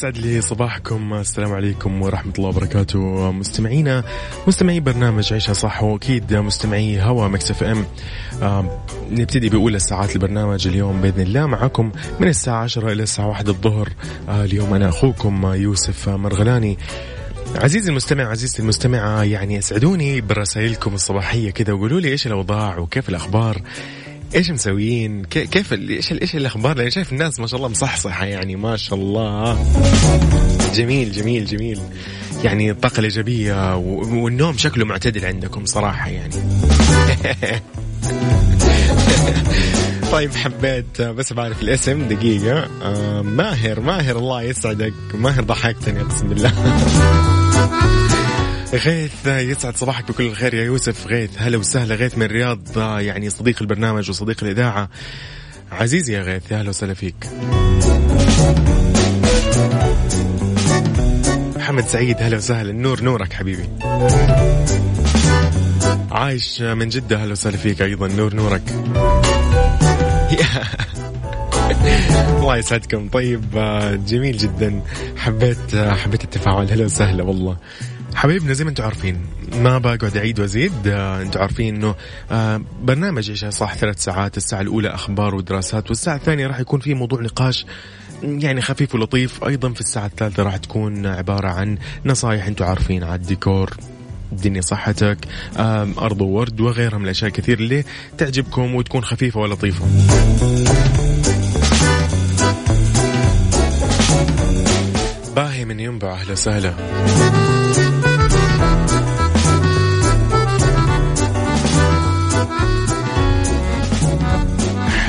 يسعد لي صباحكم. السلام عليكم ورحمة الله وبركاته. مستمعينا مستمعي برنامج عيشها صح وأكيد مستمعي هوا Mix FM. آه نبتدي بأولى ساعات البرنامج اليوم بإذن الله. معكم من الساعة 10 إلى الساعة 1 الظهر آه اليوم أنا أخوكم يوسف مرغلاني. عزيزي المستمع عزيزتي المستمعة يعني اسعدوني برسائلكم الصباحية كذا وقولوا لي إيش الأوضاع وكيف الأخبار. إيش مسويين؟ كيف إيش إيش الأخبار؟ لأن شايف الناس ما شاء الله مصحصحة يعني ما شاء الله. جميل جميل جميل. يعني الطاقة الإيجابية والنوم شكله معتدل عندكم صراحة يعني. طيب حبيت بس بعرف الاسم دقيقة. آه ماهر ماهر الله يسعدك. ماهر ضحكتني أقسم بالله. غيث يسعد صباحك بكل الخير يا يوسف. غيث هلا وسهلا. غيث من الرياض يعني صديق البرنامج وصديق الإذاعة. عزيزي يا غيث يا هلا وسهلا فيك. محمد سعيد هلا وسهلا. النور نورك حبيبي. عايش من جدة هلا وسهلا فيك أيضا. نور نورك. الله يسعدكم. طيب جميل جدا. حبيت حبيت التفاعل. هلا وسهلا والله. حبايبنا زي ما أنتم عارفين ما بقعد أعيد وأزيد. آه أنتم عارفين إنه آه برنامج إيش؟ صح ثلاث ساعات الساعة الأولى أخبار ودراسات والساعة الثانية راح يكون في موضوع نقاش يعني خفيف ولطيف. أيضا في الساعة الثالثة راح تكون عبارة عن نصائح أنتم عارفين على الديكور الدنيا صحتك أرض وورد وغيرها من الأشياء كثير اللي تعجبكم وتكون خفيفة ولطيفة. باهي من ينبع أهلا وسهلا.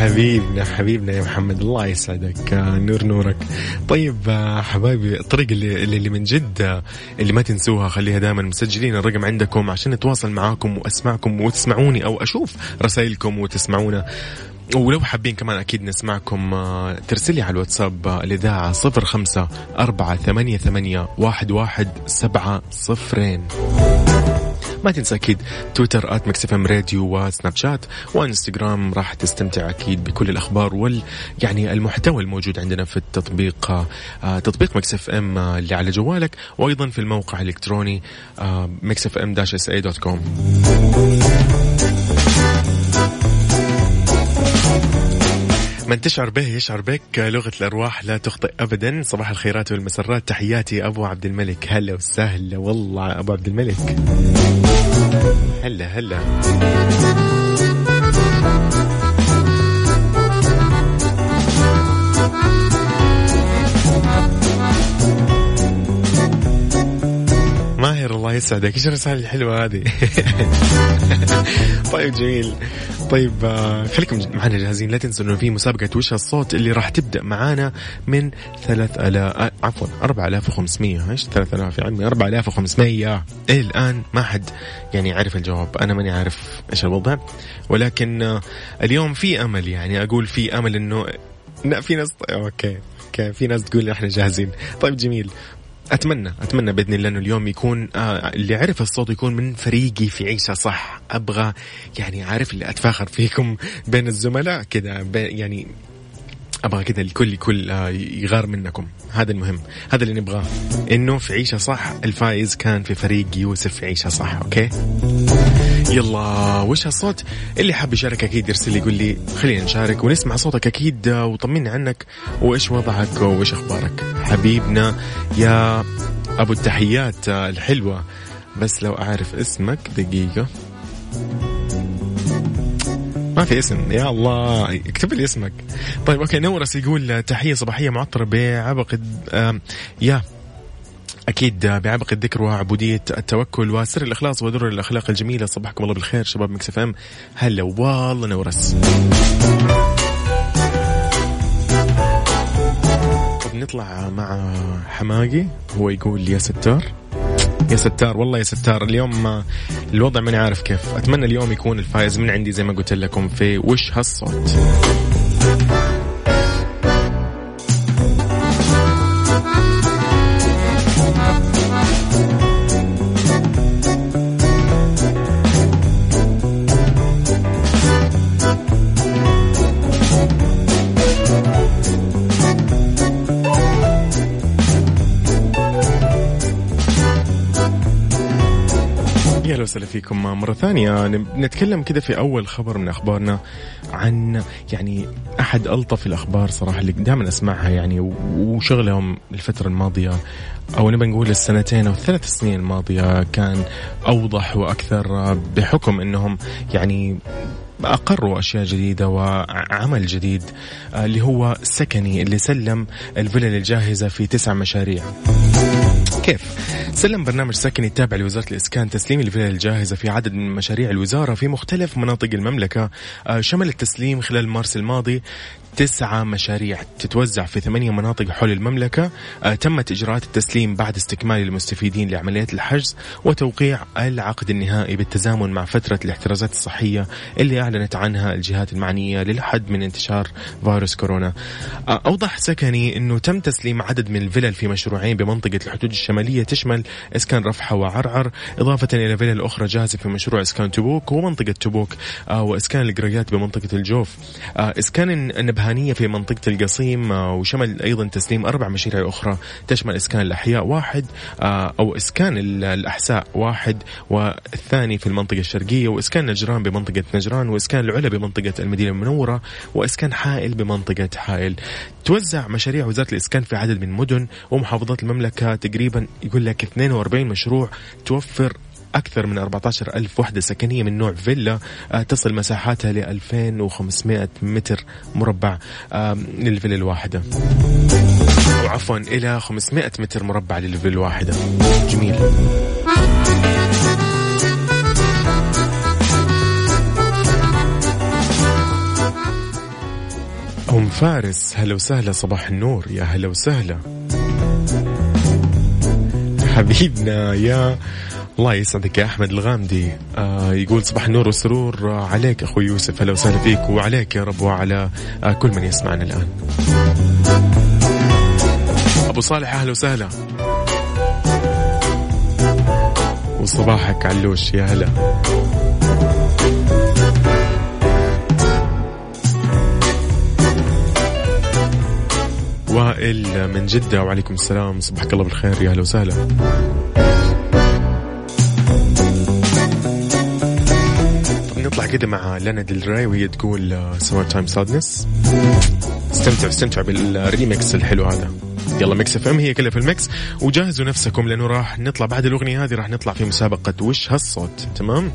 حبيبنا حبيبنا يا محمد. الله يسعدك نور نورك. طيب حبايبي الطريقة اللي, اللي من جد اللي ما تنسوها خليها دائما مسجلين الرقم عندكم عشان نتواصل معاكم وأسمعكم وتسمعوني أو أشوف رسائلكم وتسمعونا. ولو حابين كمان أكيد نسمعكم ترسلي على الواتساب الإذاعة صفر خمسة أربعة ثمانية ثمانية واحد واحد سبعة صفرين. ما تنسى أكيد تويتر at Mix FM Radio وسناب شات وإنستغرام راح تستمتع أكيد بكل الأخبار وال يعني المحتوى الموجود عندنا في التطبيق آه تطبيق Mix FM اللي على جوالك وأيضا في الموقع الإلكتروني آه Mix FM dash SA dot com. من تشعر به يشعر بك لغة الأرواح لا تخطئ أبدا. صباح الخيرات والمسرات. تحياتي أبو عبد الملك. هلا وسهلا. والله أبو عبد الملك. هلا هلا. ماهر الله يسعدك. إيش الرسالة الحلوة هذه؟ طيب جميل. طيب خليكم معنا جاهزين لا تنسوا إنه في مسابقة وش الصوت اللي راح تبدأ معانا من 3000 عفوا 4500 إيش؟ 3000 يا عمي 4500 إيه الآن ما حد يعني عرف الجواب. أنا ماني عارف إيش الوضع. ولكن اليوم في أمل يعني أقول في أمل إنه لا في ناس okay okay في ناس تقول إحنا جاهزين. طيب جميل. أتمنى أتمنى بإذن الله إنه اليوم يكون آه اللي عرف الصوت يكون من فريقي في عيشها صح. أبغى يعني عارف اللي أتفاخر فيكم بين الزملاء كذا يعني أبغى كذا الكل الكل آه يغار منكم. هذا المهم. هذا اللي نبغاه. إنه في عيشها صح. الفايز كان في فريق يوسف في عيشها صح okay؟ يلا وش هالصوت اللي حاب يشارك أكيد يرسل لي يقول لي خلينا نشارك ونسمع صوتك أكيد وطمنا عنك. وإيش وضعك وإيش أخبارك؟ حبيبنا يا أبو التحيات آه، الحلوة. بس لو أعرف اسمك دقيقة. ما في اسم. يا الله. اكتب لي اسمك. طيب okay نورس يقول تحية صباحية معطرة بعبق يا. أكيد بعبق الذكر وعبودية التوكل وسر الإخلاص ودر الأخلاق الجميلة. صبحكم الله بالخير شباب Mix FM. هلا والله نورس. طب نطلع مع حماقي. هو يقول يا ستار. يا ستار والله يا ستار اليوم الوضع ماني عارف كيف. أتمنى اليوم يكون الفائز من عندي زي ما قلت لكم في وش هالصوت. مرة ثانية نتكلم كذا في أول خبر من أخبارنا عن يعني أحد ألطف الأخبار صراحة اللي دائما أسمعها يعني وشغلهم الفترة الماضية أو نبى نقول السنتين أو الثلاث سنين الماضية كان أوضح وأكثر بحكم أنهم يعني أقروا أشياء جديدة وعمل جديد آه، اللي هو سكني اللي سلم الفلل الجاهزة في تسع مشاريع كيف؟ سلم برنامج سكني التابع لوزارة الإسكان تسليم الفلل الجاهزة في عدد من مشاريع الوزارة في مختلف مناطق المملكة آه، شمل التسليم خلال مارس الماضي. تسعة مشاريع تتوزع في ثمانية مناطق حول المملكة. آه تمت إجراءات التسليم بعد استكمال المستفيدين لعمليات الحجز وتوقيع العقد النهائي بالتزامن مع فترة الاحترازات الصحية اللي أعلنت عنها الجهات المعنية للحد من انتشار فيروس كورونا. آه أوضح سكني أنه تم تسليم عدد من الفلل في مشروعين بمنطقة الحدود الشمالية تشمل إسكان رفحة وعرعر إضافة إلى فلل أخرى جاهزة في مشروع إسكان تبوك ومنطقة تبوك آه وإسكان القريات بمنطقة الجوف. إسكان النبهة البرهانية في منطقة القصيم آه، وشمل أيضا تسليم أربع مشاريع أخرى. تشمل إسكان الأحياء واحد آه، أو إسكان الأحساء واحد والثاني في المنطقة الشرقية وإسكان نجران بمنطقة نجران وإسكان العلا بمنطقة المدينة المنورة وإسكان حائل بمنطقة حائل. توزع مشاريع وزارة الإسكان في عدد من مدن ومحافظات المملكة تقريبا يقول لك 42 مشروع توفر أكثر من 14 ألف وحدة سكنية من نوع فيلا آه، تصل مساحاتها ل 2500 متر مربع للفيلا الواحدة. وعفوا إلى 500 متر مربع للفيلا الواحدة. جميل. أم فارس هلا وسهلا صباح النور. يا هلا وسهلا. حبيبنا يا الله يسعدك يا أحمد الغامدي. آه يقول صباح النور والسرور. عليك أخوي يوسف أهلا وسهلا فيك وعليك يا رب وعلى آه كل من يسمعنا الآن. أبو صالح أهلا وسهلا. وصباحك علوش يا هلا. وائل من جدة وعليكم السلام. صبحك الله بالخير يا هلا وسهلا. نطلع كده مع لانا ديل راي وهي تقول Summertime Sadness. استمتعوا استمتعوا بالريمكس الحلو هذا. يلا Mix FM هي كلها في ال mix. وجهزوا نفسكم لأنه راح نطلع بعد الأغنية هذه راح نطلع في مسابقة وش هالصوت؟ تمام؟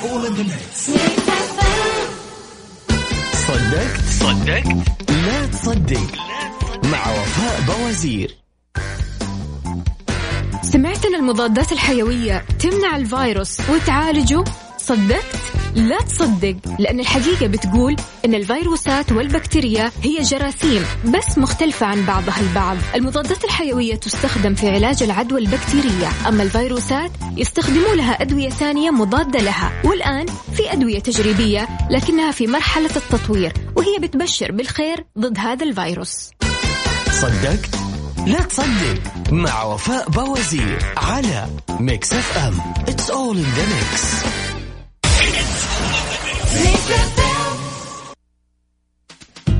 It's all in the mix صدقت؟ صدقت. لا تصدق. مع وفاء بوازير. سمعت إن المضادات الحيوية تمنع الفيروس وتعالجه؟ صدقت؟ لا تصدق لأن الحقيقة بتقول إن الفيروسات والبكتيريا هي جراثيم بس مختلفة عن بعضها البعض. المضادات الحيوية تستخدم في علاج العدوى البكتيرية أما الفيروسات يستخدموا لها أدوية ثانية مضادة لها والآن في أدوية تجريبية لكنها في مرحلة التطوير وهي بتبشر بالخير ضد هذا الفيروس. صدقت؟ لا تصدق. مع وفاء بوازير على Mix FM. It's all in the mix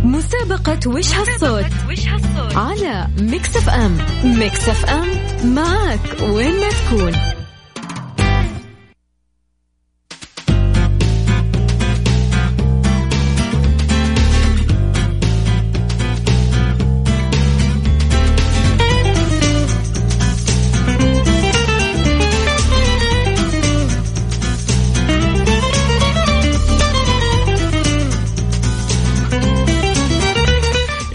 مسابقة وش هالصوت؟ على Mix FM. ميكس اف ام معك وين ما تكون.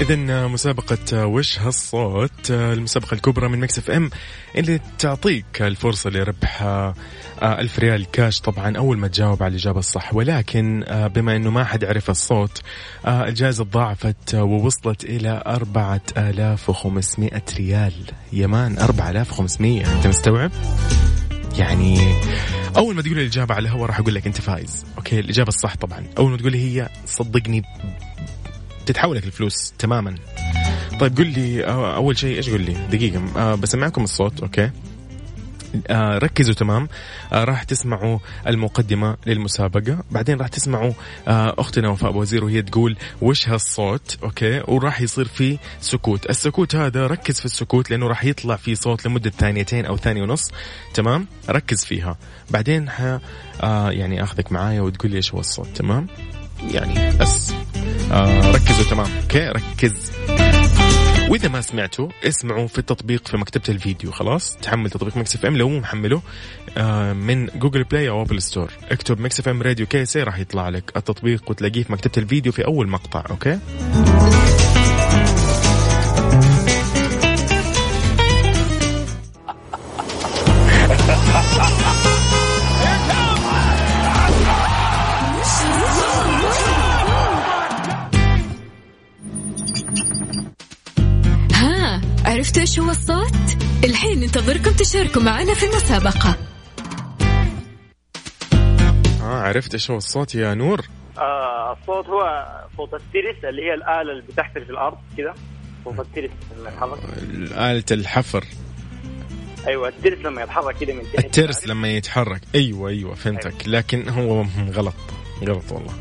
إذا مسابقة وش هالصوت المسابقة الكبرى من Mix FM اللي تعطيك الفرصة لربح آه، ألف ريال كاش. طبعا أول ما تجاوب على الإجابة الصح ولكن آه، بما أنه ما حد عرف الصوت آه، الجائزة تضاعفت ووصلت إلى أربعة آلاف وخمسمائة ريال. يمان أربعة آلاف وخمسمائة. أنت مستوعب؟ يعني أول ما تقول الإجابة على الهواء راح أقول لك أنت فايز. okay الإجابة الصح طبعا. أول ما تقول هي صدقني تتحول لك الفلوس تماما. طيب قل لي أول شيء إيش قل لي؟ دقيقة. آه بسمعكم الصوت okay. آه ركزوا تمام. آه راح تسمعوا المقدمة للمسابقة. بعدين راح تسمعوا أختنا وفاء بوزير وهي تقول وش هالصوت okay. وراح يصير في سكوت. السكوت هذا ركز في السكوت لأنه راح يطلع في صوت لمدة ثانيتين أو ثانية ونص تمام. ركز فيها. بعدين ح يعني أخذك معايا وتقول لي إيش هو الصوت تمام. يعني بس. آه ركزوا تمام. okay ركز. وإذا ما سمعتوا اسمعوا في التطبيق في مكتبة الفيديو خلاص. تحمل تطبيق Mix FM لو مو محمله آه من Google Play أو Apple Store. اكتب Mix FM Radio KSA راح يطلع لك التطبيق وتلاقيه في مكتبة الفيديو في أول مقطع okay؟ عرفتوا إيش هو الصوت؟ الحين ننتظركم تشاركوا معنا في المسابقة. آه عرفت إيش هو الصوت يا نور؟ آه الصوت هو صوت الترس اللي هي الآلة اللي بتحفر في الأرض كذا صوت الترس لما يتحرك آلة الحفر. أيوة الترس لما يتحرك كذا من تحت. الترس لما يتحرك. أيوه أيوه فهمتك. لكن هو غلط. غلط والله.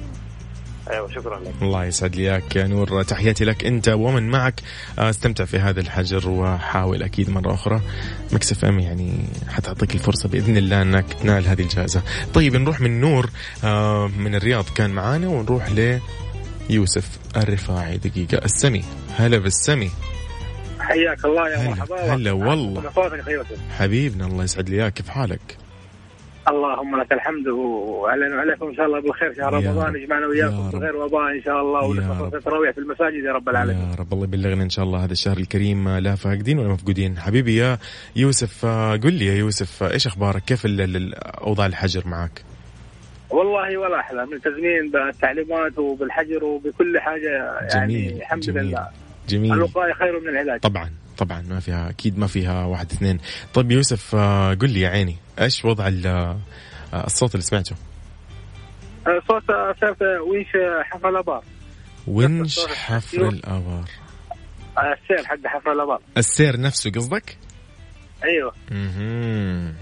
أيوة شكرا لك. الله يسعد لي اياك يا نور. تحياتي لك أنت ومن معك. آه، استمتع في هذا الحجر وحاول أكيد مرة أخرى. Mix FM يعني حتعطيك الفرصة بإذن الله أنك تنال هذه الجائزة. طيب نروح من نور. آه، من الرياض كان معانا ونروح ل يوسف الرفاعي. دقيقة. السمي. هلا بالسمي. حياك الله يا مرحبا. هلا والله. حبيبنا الله يسعد لي اياك كيف حالك؟ اللهم لك الحمد وعلينا وعليكم إن شاء الله بالخير. شهر رمضان. يجمعنا يا وياكم. بخير وباء إن شاء الله رب. التراويح في المساجد يا رب العالمين. يا رب الله يبلغنا إن شاء الله هذا الشهر الكريم. لا فاقدين ولا مفقودين. حبيبي يا يوسف قل لي يا يوسف إيش أخبارك؟ كيف أوضاع الحجر معك؟ والله ولا أحلى. ملتزمين بالتعليمات وبالحجر وبكل حاجة يعني جميل الحمد جميل لله. جميل. الوقاية خير من العلاج. طبعا طبعا ما فيها أكيد ما فيها واحد اثنين. طيب يوسف قل لي يا عيني إيش وضع ال- الصوت اللي سمعته؟ صوت آه، وينش حفر الأبار. ونش حفر. الأبار. السير حق حفر الأبار. السير نفسه قصدك؟ أيوه. مهم.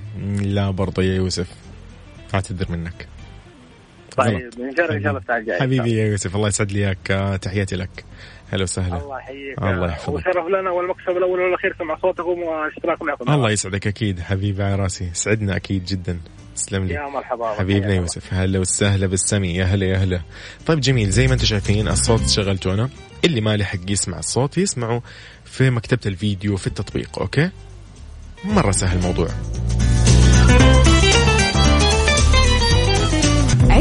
لا برضه يا يوسف اعتذر منك. طيب إن شاء الله الساعة الجاية. حبيبي يا يوسف الله يسعد لي إياك تحياتي لك. هلا وسهلا. الله يحييك. الله يحفظك. وشرف لنا والمكسب الأول والأخير سمع صوتكم والاشتراك معكم الله يسعدك أكيد حبيبي على راسي. سعدنا أكيد جدا. تسلم لي. يا مرحبا. حبيبنا يوسف. هلا وسهلا بالسمي. يا هلا يا هلا. طيب جميل زي ما أنتم شايفين الصوت شغلته أنا. اللي ما لحق يسمع الصوت يسمعه في مكتبة الفيديو في التطبيق okay؟ مرة سهل الموضوع.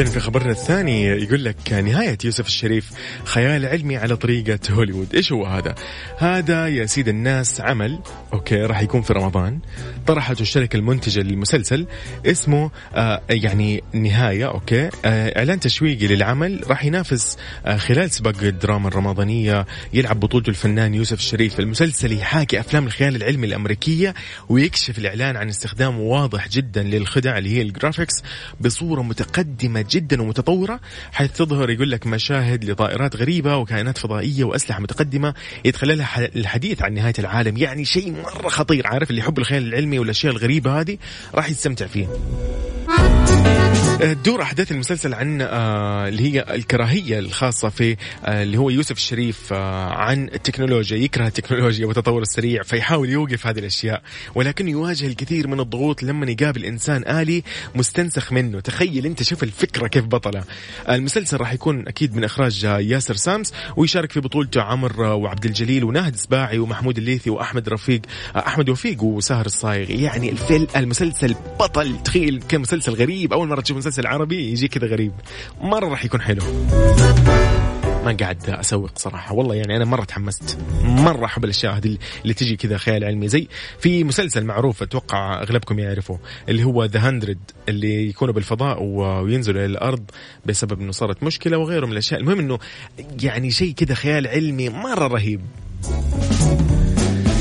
إذا في خبرنا الثاني يقول لك نهاية يوسف الشريف خيال علمي على طريقة هوليوود، إيش هو هذا؟ هذا يا سيد الناس عمل okay راح يكون في رمضان. طرحته الشركة المنتجة للمسلسل اسمه آه يعني نهاية okay آه إعلان تشويقي للعمل. راح ينافس آه خلال سباق الدراما الرمضانية يلعب بطولته الفنان يوسف الشريف، المسلسل يحاكي أفلام الخيال العلمي الأمريكية ويكشف الإعلان عن استخدام واضح جدا للخدع اللي هي ال graphics بصورة متقدمة جدا ومتطورة حيث تظهر يقول لك مشاهد لطائرات غريبة وكائنات فضائية وأسلحة متقدمة يتخللها الحديث عن نهاية العالم. يعني شيء مرة خطير عارف؟ اللي يحب الخيال العلمي والأشياء الغريبة هذه راح يستمتع فيه تدور أحداث المسلسل عن آه، اللي هي الكراهية الخاصة في آه، اللي هو يوسف الشريف آه، عن التكنولوجيا يكره التكنولوجيا والتطور السريع فيحاول يوقف هذه الأشياء ولكنه يواجه الكثير من الضغوط لما يقابل إنسان آلي مستنسخ منه. تخيل أنت شوف الفكرة كيف بطلة. المسلسل راح يكون أكيد من إخراج آه، ياسر سامس ويشارك في بطولته عمر آه، وعبد الجليل وناهد سباعي ومحمود الليثي وأحمد رفيق آه، أحمد وفيق وساهر الصايغ. يعني الفيلم المسلسل بطل. تخيل كان مسلسل غريب أول مرة تشوف مسلسل عربي يجي كذا غريب. مرة راح يكون حلو. ما قاعد أسوق صراحة. والله يعني أنا مرة تحمست. مرة أحب الأشياء هذه اللي تجي كذا خيال علمي. زي في مسلسل معروف أتوقع أغلبكم يعرفه اللي هو ذا هندرد اللي يكونوا بالفضاء وينزلوا إلى الأرض بسبب إنه صارت مشكلة وغيره من الأشياء. المهم إنه يعني شيء كذا خيال علمي مرة رهيب.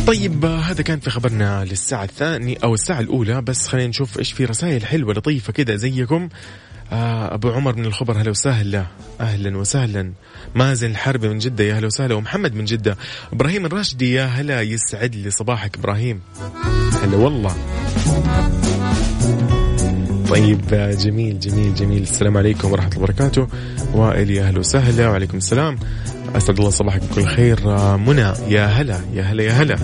طيب هذا كان في خبرنا للساعة الثانية أو الساعة الأولى بس خلينا نشوف إيش في رسائل حلوة لطيفة كذا زيكم. آه أبو عمر من الخبر هلا وسهلا. أهلا وسهلا. مازن الحربي من جدة يا هلا وسهلا. ومحمد من جدة. إبراهيم الراشدي يا هلا يسعد لي صباحك إبراهيم. هلا والله. طيب جميل جميل جميل. السلام عليكم ورحمة الله وبركاته. وائل يا هلا وسهلا. وعليكم السلام. أسعد الله صباحك بكل خير. آه، منى يا هلا يا هلا يا هلا.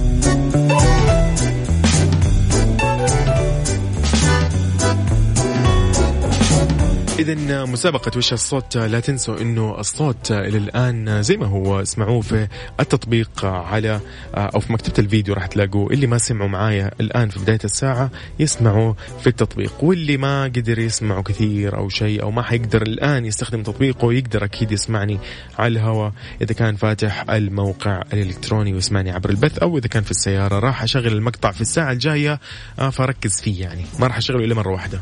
إذا مسابقة وش الصوت؟ لا تنسوا إنه الصوت إلى الآن زي ما هو اسمعوه في التطبيق على أو في مكتبة الفيديو راح تلاقوه. اللي ما سمعوا معايا الآن في بداية الساعة يسمعوا في التطبيق. واللي ما قدر يسمعوا كثير أو شيء أو ما حيقدر الآن يستخدم تطبيقه يقدر أكيد يسمعني على الهواء. إذا كان فاتح الموقع الإلكتروني ويسمعني عبر البث أو إذا كان في السيارة راح أشغل المقطع في الساعة الجاية آه، فركز فيه يعني. ما راح أشغله إلا مرة واحدة.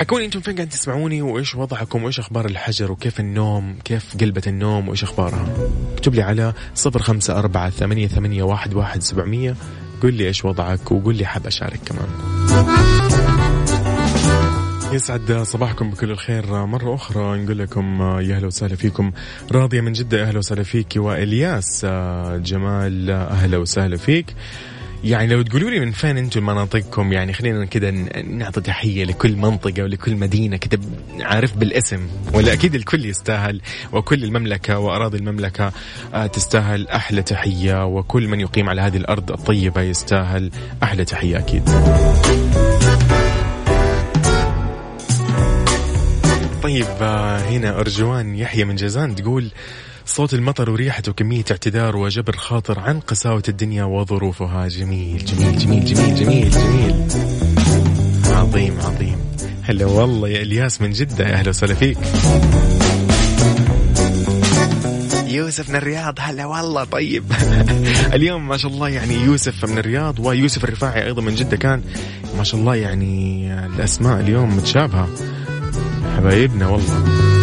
حكوني أنتم فين قاعد تسمعوني وإيش وضعكم وإيش أخبار الحجر وكيف النوم كيف قلبة النوم وإيش أخبارها؟ اكتب لي على صفر خمسة أربعة ثمانية, ثمانية واحد, واحد سبعمية. قل لي إيش وضعك وقل لي حاب أشارك كمان. يسعد صباحكم بكل الخير. مرة أخرى نقول لكم يا أهلا وسهلا فيكم. راضية من جدة أهلا وسهلا فيك. وإلياس جمال أهلا وسهلا فيك. يعني لو تقولوا لي من فين أنتم مناطقكم يعني خلينا كذا نعطي تحية لكل منطقة ولكل مدينة كذا عارف بالاسم ولا أكيد الكل يستاهل وكل المملكة وأراضي المملكة آه، تستاهل أحلى تحية وكل من يقيم على هذه الأرض الطيبة يستاهل أحلى تحية أكيد. طيب آه، هنا أرجوان يحيى من جازان تقول صوت المطر وريحته كمية اعتذار وجبر خاطر عن قساوة الدنيا وظروفها. جميل جميل جميل جميل جميل جميل. عظيم عظيم. هلا والله يا إلياس من جدة يا أهلا وسهلا فيك. يوسف من الرياض هلا والله طيب. اليوم ما شاء الله يعني يوسف من الرياض ويوسف الرفاعي أيضا من جدة كان. ما شاء الله يعني الأسماء اليوم متشابهة. حبايبنا والله.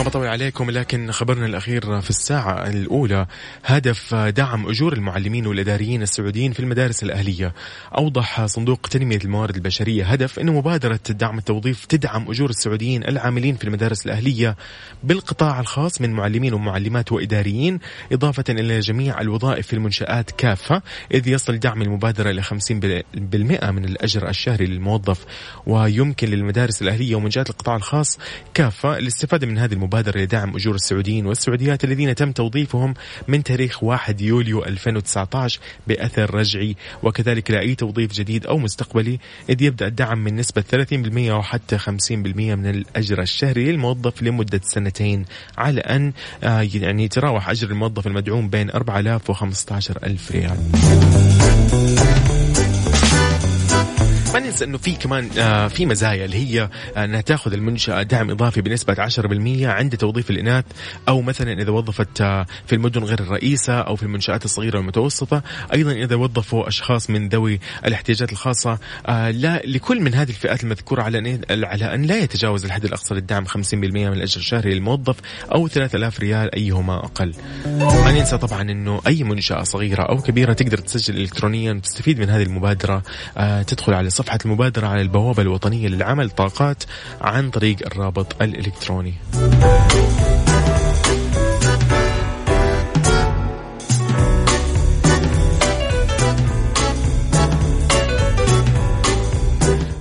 ما بطول عليكم لكن خبرنا الأخير في الساعة الأولى هدف دعم أجور المعلمين والإداريين السعوديين في المدارس الأهلية. أوضح صندوق تنمية الموارد البشرية هدف أن مبادرة دعم التوظيف تدعم أجور السعوديين العاملين في المدارس الأهلية بالقطاع الخاص من معلمين ومعلمات وإداريين إضافة إلى جميع الوظائف في المنشآت كافة إذ يصل دعم المبادرة إلى 50% من الأجر الشهري للموظف. ويمكن للمدارس الأهلية ومنشآت القطاع الخاص كافة الاستفادة من هذه المبادرة. لدعم أجور السعوديين والسعوديات الذين تم توظيفهم من تاريخ 1 يوليو 2019 بأثر رجعي. وكذلك لأي توظيف جديد أو مستقبلي إذ يبدأ الدعم من نسبة 30% وحتى 50% من الأجر الشهري للموظف لمدة سنتين. على أن آه، يعني يتراوح أجر الموظف المدعوم بين 4000 و 15000 ريال. ما ننسى إنه في كمان آه في مزايا اللي هي آه إنها تاخذ المنشأة دعم إضافي بنسبة 10% عند توظيف الإناث أو مثلا إذا وظفت آه في المدن غير الرئيسة أو في المنشآت الصغيرة والمتوسطة أيضا إذا وظفوا أشخاص من ذوي الاحتياجات الخاصة لا لكل من هذه الفئات المذكورة على على أن لا يتجاوز الحد الأقصى للدعم 50% من الأجر الشهري للموظف أو 3000 ريال أيهما أقل. ما ننسى طبعا إنه أي منشأة صغيرة أو كبيرة تقدر تسجل الكترونيا وتستفيد من هذه المبادرة تدخل على صفحة المبادرة على البوابة الوطنية للعمل طاقات عن طريق الرابط الإلكتروني.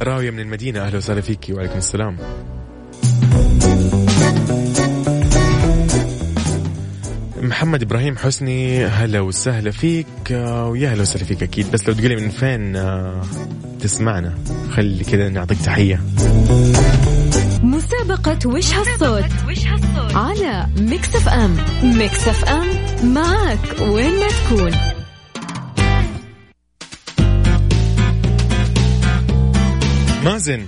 راوية من المدينة أهلا وسهلا فيك وعليكم السلام. محمد إبراهيم حسني هلا وسهلا فيك ويا هلا وسهلا فيك أكيد. بس لو تقولي من فين آه، تسمعنا. خلي كذا نعطيك تحية. مسابقة وش هالصوت؟ على Mix FM. Mix FM معك وين ما تكون. مازن.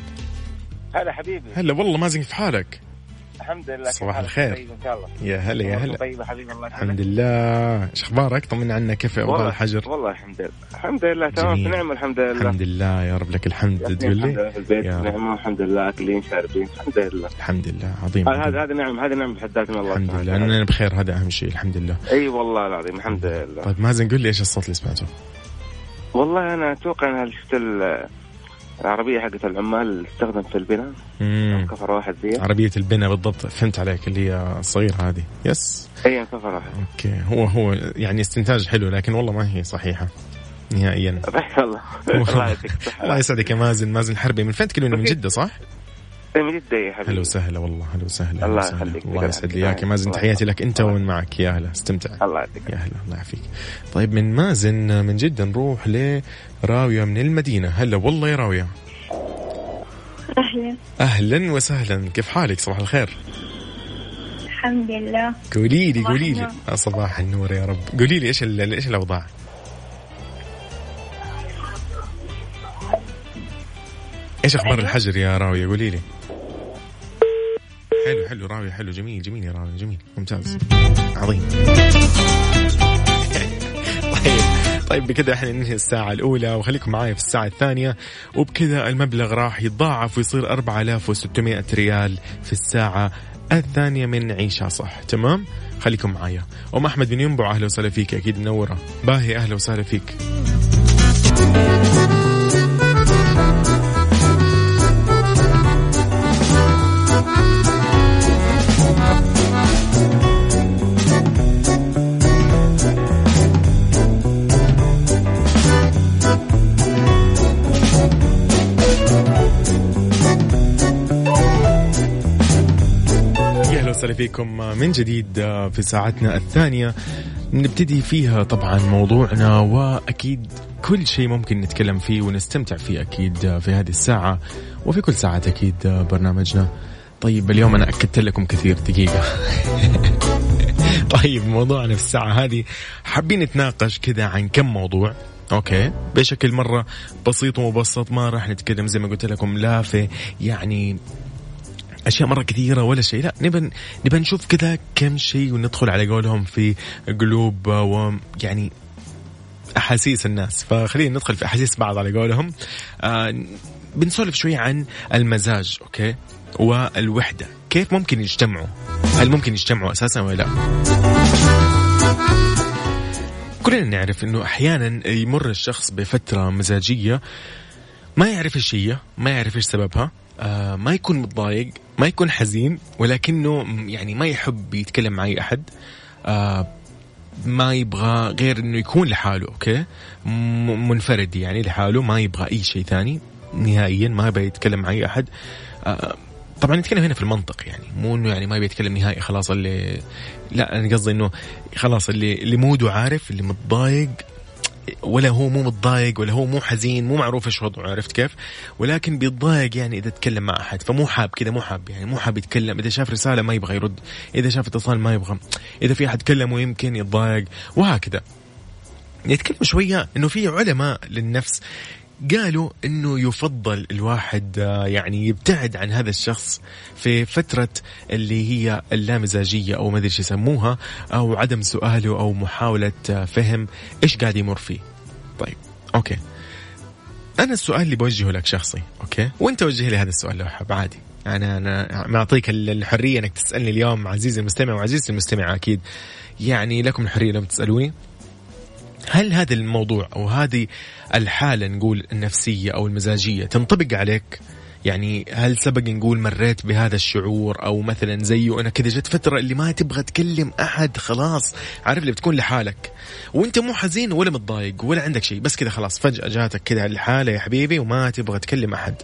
هلا حبيبي. هلا والله مازن كيف حالك؟ الحمد لله صباح الخير. طيب إن شاء الله. يا هلا يا هلا. طيب حبيبي الله. الحمد لله. إيش أخبارك؟ طمنا عنا كيف والله الحجر؟ والله الحمد لله. الحمد لله تمام في. نعمه الحمد لله. الحمد لله يا رب لك الحمد تقول لي؟ البيت يا. نعمة الحمد لله أكلين شاربين الحمد لله. الحمد لله عظيم هذا هذا نعم هذا نعم بحد ذاتها من الله الحمد لله. أنا بخير هذا أهم شيء الحمد لله. أي والله العظيم الحمد لله. طيب مازن قل لي إيش الصوت اللي سمعته؟ والله أنا أتوقع إنها شفت ال- العربية حقت العمال اللي تستخدم في البناء. كفر واحد دي. عربية البناء بالضبط. فهمت عليك اللي هي الصغيرة هذه. yes اي كفر واحد. okay. هو هو يعني استنتاج حلو لكن والله ما هي صحيحة. نهائيا. الله. الله يسعدك يا مازن. مازن حربي من فين تكلمني من جدة صح؟ من جدة يا حبيبي. هلا وسهلا والله هلا وسهلا الله. يخليك. الله يسعد لي الله إياك. يا مازن. تحياتي لك أنت ومن معك؟ يا هلا استمتع. الله يعطيك يا هلا الله يعافيك. طيب من مازن من جدة نروح لراوية من المدينة. هلا والله يا راوية. أهلا. أهلا وسهلا. كيف حالك؟ صباح الخير. الحمد لله. قولي لي صباح قولي لي. النور. آه، صباح النور يا رب. قولي لي إيش ال- إيش الأوضاع؟ إيش أخبار الحجر يا راوية؟ قولي لي. حلو حلو راوية حلو جميل جميل يا راوية جميل ممتاز. عظيم. طيب طيب بكذا إحنا ننهي الساعة الأولى وخليكم معايا في الساعة الثانية وبكذا المبلغ راح يتضاعف ويصير 4600 ريال في الساعة الثانية من عيشها صح تمام؟ خليكم معايا. أم أحمد بن ينبع أهلا وسهلا فيك أكيد منورة. باهي أهلا وسهلا فيك. وسهلا فيكم من جديد في ساعتنا الثانية. نبتدي فيها طبعا موضوعنا وأكيد كل شيء ممكن نتكلم فيه ونستمتع فيه أكيد في هذه الساعة وفي كل ساعة أكيد برنامجنا. طيب اليوم أنا أكدت لكم كثير دقيقة. طيب موضوعنا في الساعة هذه حابين نتناقش كذا عن كم موضوع؟ أوكي بشكل مرة بسيط ومبسط ما راح نتكلم زي ما قلت لكم لا في يعني أشياء مرة كثيرة ولا شيء. لا نبى نبى نشوف كذا كم شيء وندخل على قولهم في قلوب ويعني أحاسيس الناس. فخلينا ندخل في أحاسيس بعض على قولهم. آه بنسولف شوي عن المزاج أوكي؟ والوحدة. كيف ممكن يجتمعوا؟ هل ممكن يجتمعوا أساسا ولا لا؟ كلنا نعرف إنه أحيانا يمر الشخص بفترة مزاجية ما يعرف إيش هي ما يعرف إيش سببها. آه ما يكون متضايق ما يكون حزين ولكنه يعني ما يحب يتكلم مع أي أحد. آه ما يبغى غير إنه يكون لحاله okay؟ منفرد يعني لحاله ما يبغى أي شيء ثاني نهائيا ما يبغى يتكلم مع أي أحد. آه طبعا نتكلم هنا في المنطق يعني مو إنه يعني ما يبي يتكلم نهائي خلاص اللي لا أنا قصدي إنه خلاص اللي اللي mood ه عارف اللي متضايق ولا هو مو متضايق ولا هو مو حزين مو معروف إيش وضعه عرفت كيف؟ ولكن بيتضايق يعني إذا تكلم مع أحد فمو حاب كذا مو حاب يعني مو حاب يتكلم. إذا شاف رسالة ما يبغى يرد إذا شاف اتصال ما يبغى. إذا في أحد كلمه يمكن يتضايق وهكذا. نتكلم شوية إنه في علماء للنفس قالوا إنه يفضل الواحد آه، يعني يبتعد عن هذا الشخص في فترة اللي هي اللامزاجية أو ما أدري يسموها أو عدم سؤاله أو محاولة آه، فهم إيش قاعد يمر فيه. طيب okay. أنا السؤال اللي بوجهه لك شخصي okay وأنت وجه لي هذا السؤال لو حاب عادي أنا أنا معطيك الحرية إنك تسألني اليوم عزيزي المستمع وعزيزتي المستمع أكيد يعني لكم الحرية لما تسألوني هل هذا الموضوع أو هذه الحالة نقول النفسية أو المزاجية تنطبق عليك؟ يعني هل سبق نقول مريت بهذا الشعور أو مثلا زيه أنا كذا جت فترة اللي ما تبغى تكلم أحد خلاص. عارف اللي بتكون لحالك. وأنت مو حزين ولا متضايق ولا عندك شيء بس كذا خلاص فجأة جاتك كذا الحالة يا حبيبي وما تبغى تكلم أحد.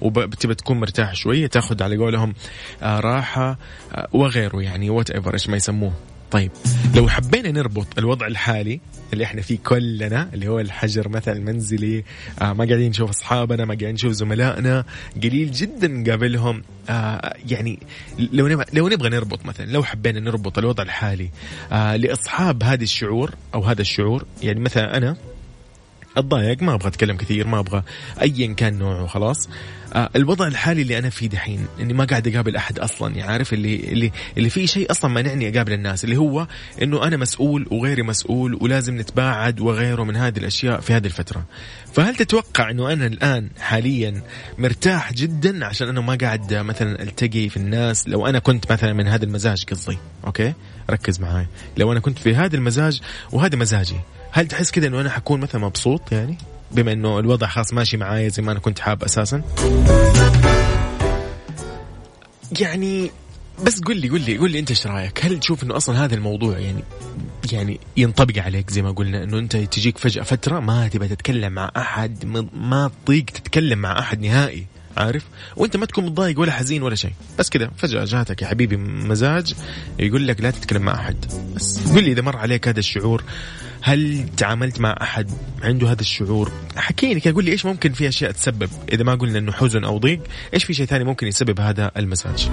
وبتبغى تكون مرتاح شوية تاخذ على قولهم آه راحة آه وغيره يعني وات ايفر إيش ما يسموه. طيب لو حبينا نربط الوضع الحالي اللي إحنا فيه كلنا اللي هو الحجر مثلا المنزلي آه ما قاعدين نشوف أصحابنا ما قاعدين نشوف زملائنا قليل جدا نقابلهم آه يعني لو نبغى لو نبغى نربط مثلا لو حبينا نربط الوضع الحالي آه لأصحاب هذه الشعور أو هذا الشعور يعني مثلا أنا اتضايق ما أبغى أتكلم كثير ما أبغى ايا كان نوعه خلاص الوضع الحالي اللي أنا فيه دحين إني ما قاعد أقابل أحد أصلا يعني عارف اللي اللي اللي فيه شيء أصلا مانعني أقابل الناس اللي هو إنه أنا مسؤول وغيري مسؤول ولازم نتباعد وغيره من هذه الأشياء في هذه الفترة. فهل تتوقع إنه أنا الآن حاليا مرتاح جدا عشان أنا ما قاعد مثلا ألتقي في الناس؟ لو أنا كنت مثلا من هذا المزاج قصدي أوكي؟ ركز معاي. لو أنا كنت في هذا المزاج وهذا مزاجي هل تحس كذا إنه أنا حكون مثلا مبسوط يعني؟ بما إنه الوضع خلاص ماشي معايا زي ما أنا كنت حاب أساسا. يعني بس قل لي قل لي قل لي أنت إيش رأيك؟ هل تشوف إنه أصلا هذا الموضوع يعني يعني ينطبق عليك زي ما قلنا إنه أنت تجيك فجأة فترة ما تبغى تتكلم مع أحد ما- ما تطيق تتكلم مع أحد نهائي عارف؟ وأنت ما تكون متضايق ولا حزين ولا شيء. بس كذا فجأة جاتك يا حبيبي مزاج يقول لك لا تتكلم مع أحد. بس قل لي إذا مر عليك هذا الشعور هل تعاملت مع أحد عنده هذا الشعور؟ حكي لي قول لي إيش ممكن في أشياء تسبب؟ إذا ما قلنا إنه حزن أو ضيق إيش في شيء ثاني ممكن يسبب هذا المزاج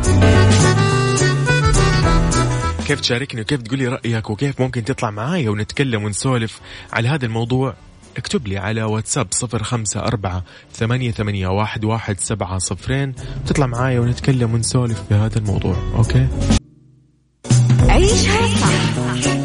كيف تشاركني وكيف تقول لي رأيك وكيف ممكن تطلع معايا ونتكلم ونسولف على هذا الموضوع؟ اكتب لي على واتساب صفر خمسة أربعة ثمانية, ثمانية واحد, واحد سبعة صفرين تطلع معايا ونتكلم ونسولف في هذا الموضوع okay؟ عيشها صح.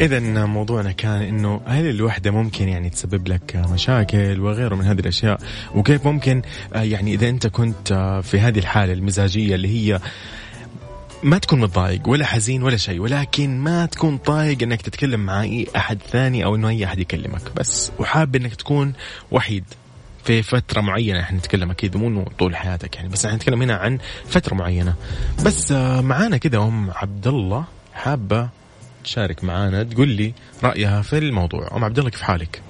إذا موضوعنا كان إنه هل الوحدة ممكن يعني تسبب لك مشاكل وغيره من هذه الأشياء؟ وكيف ممكن آه، يعني إذا أنت كنت آه، في هذه الحالة المزاجية اللي هي ما تكون متضايق ولا حزين ولا شيء ولكن ما تكون طايق إنك تتكلم مع أي أحد ثاني أو إنه أي أحد يكلمك. بس وحاب إنك تكون وحيد في فترة معينة. إحنا نتكلم أكيد مو طول حياتك يعني بس إحنا نتكلم هنا عن فترة معينة. بس آه، معانا كذا أم عبد الله حابة تشارك معانا تقول لي رأيها في الموضوع. أم عبد الله كيف حالك؟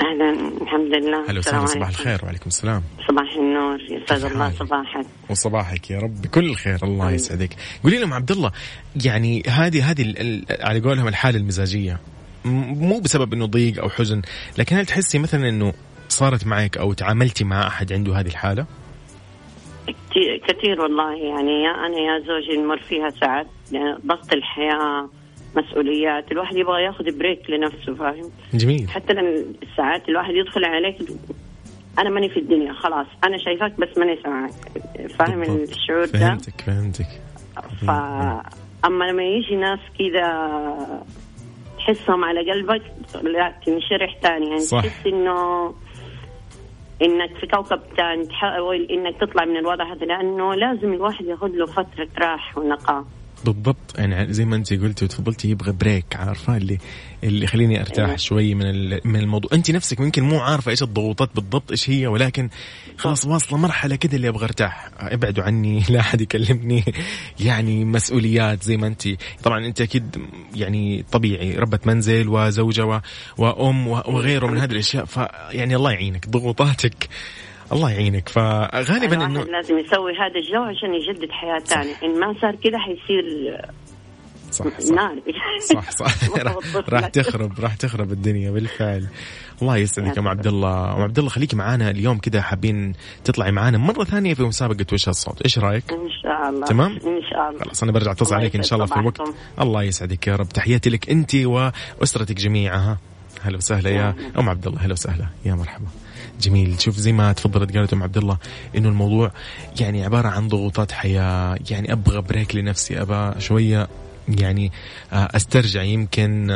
أهلا الحمد لله. هلا وسهلا صباح الخير وعليكم السلام. صباح النور. يسعد الله صباحك. وصباحك يا رب بكل الخير الله يسعدك. قولي لهم عبد الله يعني هذه هذه على قولهم الحالة المزاجية مو بسبب إنه ضيق أو حزن لكن هل تحسي مثلا إنه صارت معك أو تعاملتي مع أحد عنده هذه الحالة؟ كثير والله. يعني يا أنا يا زوجي نمر فيها ساعات. يعني ضغط الحياة مسؤوليات. الواحد يبغى ياخذ بريك لنفسه فاهم؟ جميل. حتى الساعات الواحد يدخل عليك أنا ماني في الدنيا خلاص. أنا شايفاك بس ماني سامعك. فاهم. الشعور ده؟ فهمتك فهمتك. ف أما لما يجي ناس كذا تحسهم على قلبك لا تنشرح ثاني يعني. تحس إنه إنك في كوكب ثاني تحاول إنك تطلع من الوضع هذا لأنه لازم الواحد ياخذ له فترة راحة ونقاء. بالضبط. يعني زي ما انت قلتي وتفضلتي يبغى بريك عارفة؟ اللي اللي يخليني ارتاح أيوة. شوي من من الموضوع. انت نفسك ممكن مو عارفة إيش الضغوطات بالضبط إيش هي ولكن خلاص واصلة مرحلة كده اللي أبغى أرتاح. ابعدوا عني لا أحد يكلمني. يعني مسؤوليات زي ما انت طبعا انت أكيد يعني طبيعي ربة منزل وزوجة وأم وغيره من هذه الأشياء. فيعني الله يعينك ضغوطاتك الله يعينك. فغالبا انه لازم يسوي هذا الجو عشان يجدد حياة ثانية. إن ما صار كذا حيصير صح صح. نار. صح صح. راح تخرب راح تخرب الدنيا بالفعل. الله يسعدك أم عبد الله أم عبد الله خليكي معانا اليوم كذا حابين تطلعي معانا مرة ثانية في مسابقة وش الصوت إيش رأيك؟ إن شاء الله. تمام؟ إن شاء الله. خلاص أنا برجع أتصل عليك إن شاء الله في الوقت الله يسعدك يا رب. تحياتي لك انت وأسرتك جميعها هلا وسهلا يا أم عبد الله هلا وسهلا. يا مرحبا. جميل. شوف زي ما تفضلت قالت أم عبد الله إنه الموضوع يعني عبارة عن ضغوطات حياة. يعني أبغى بريك لنفسي أبغى شوية يعني آه، أسترجع يمكن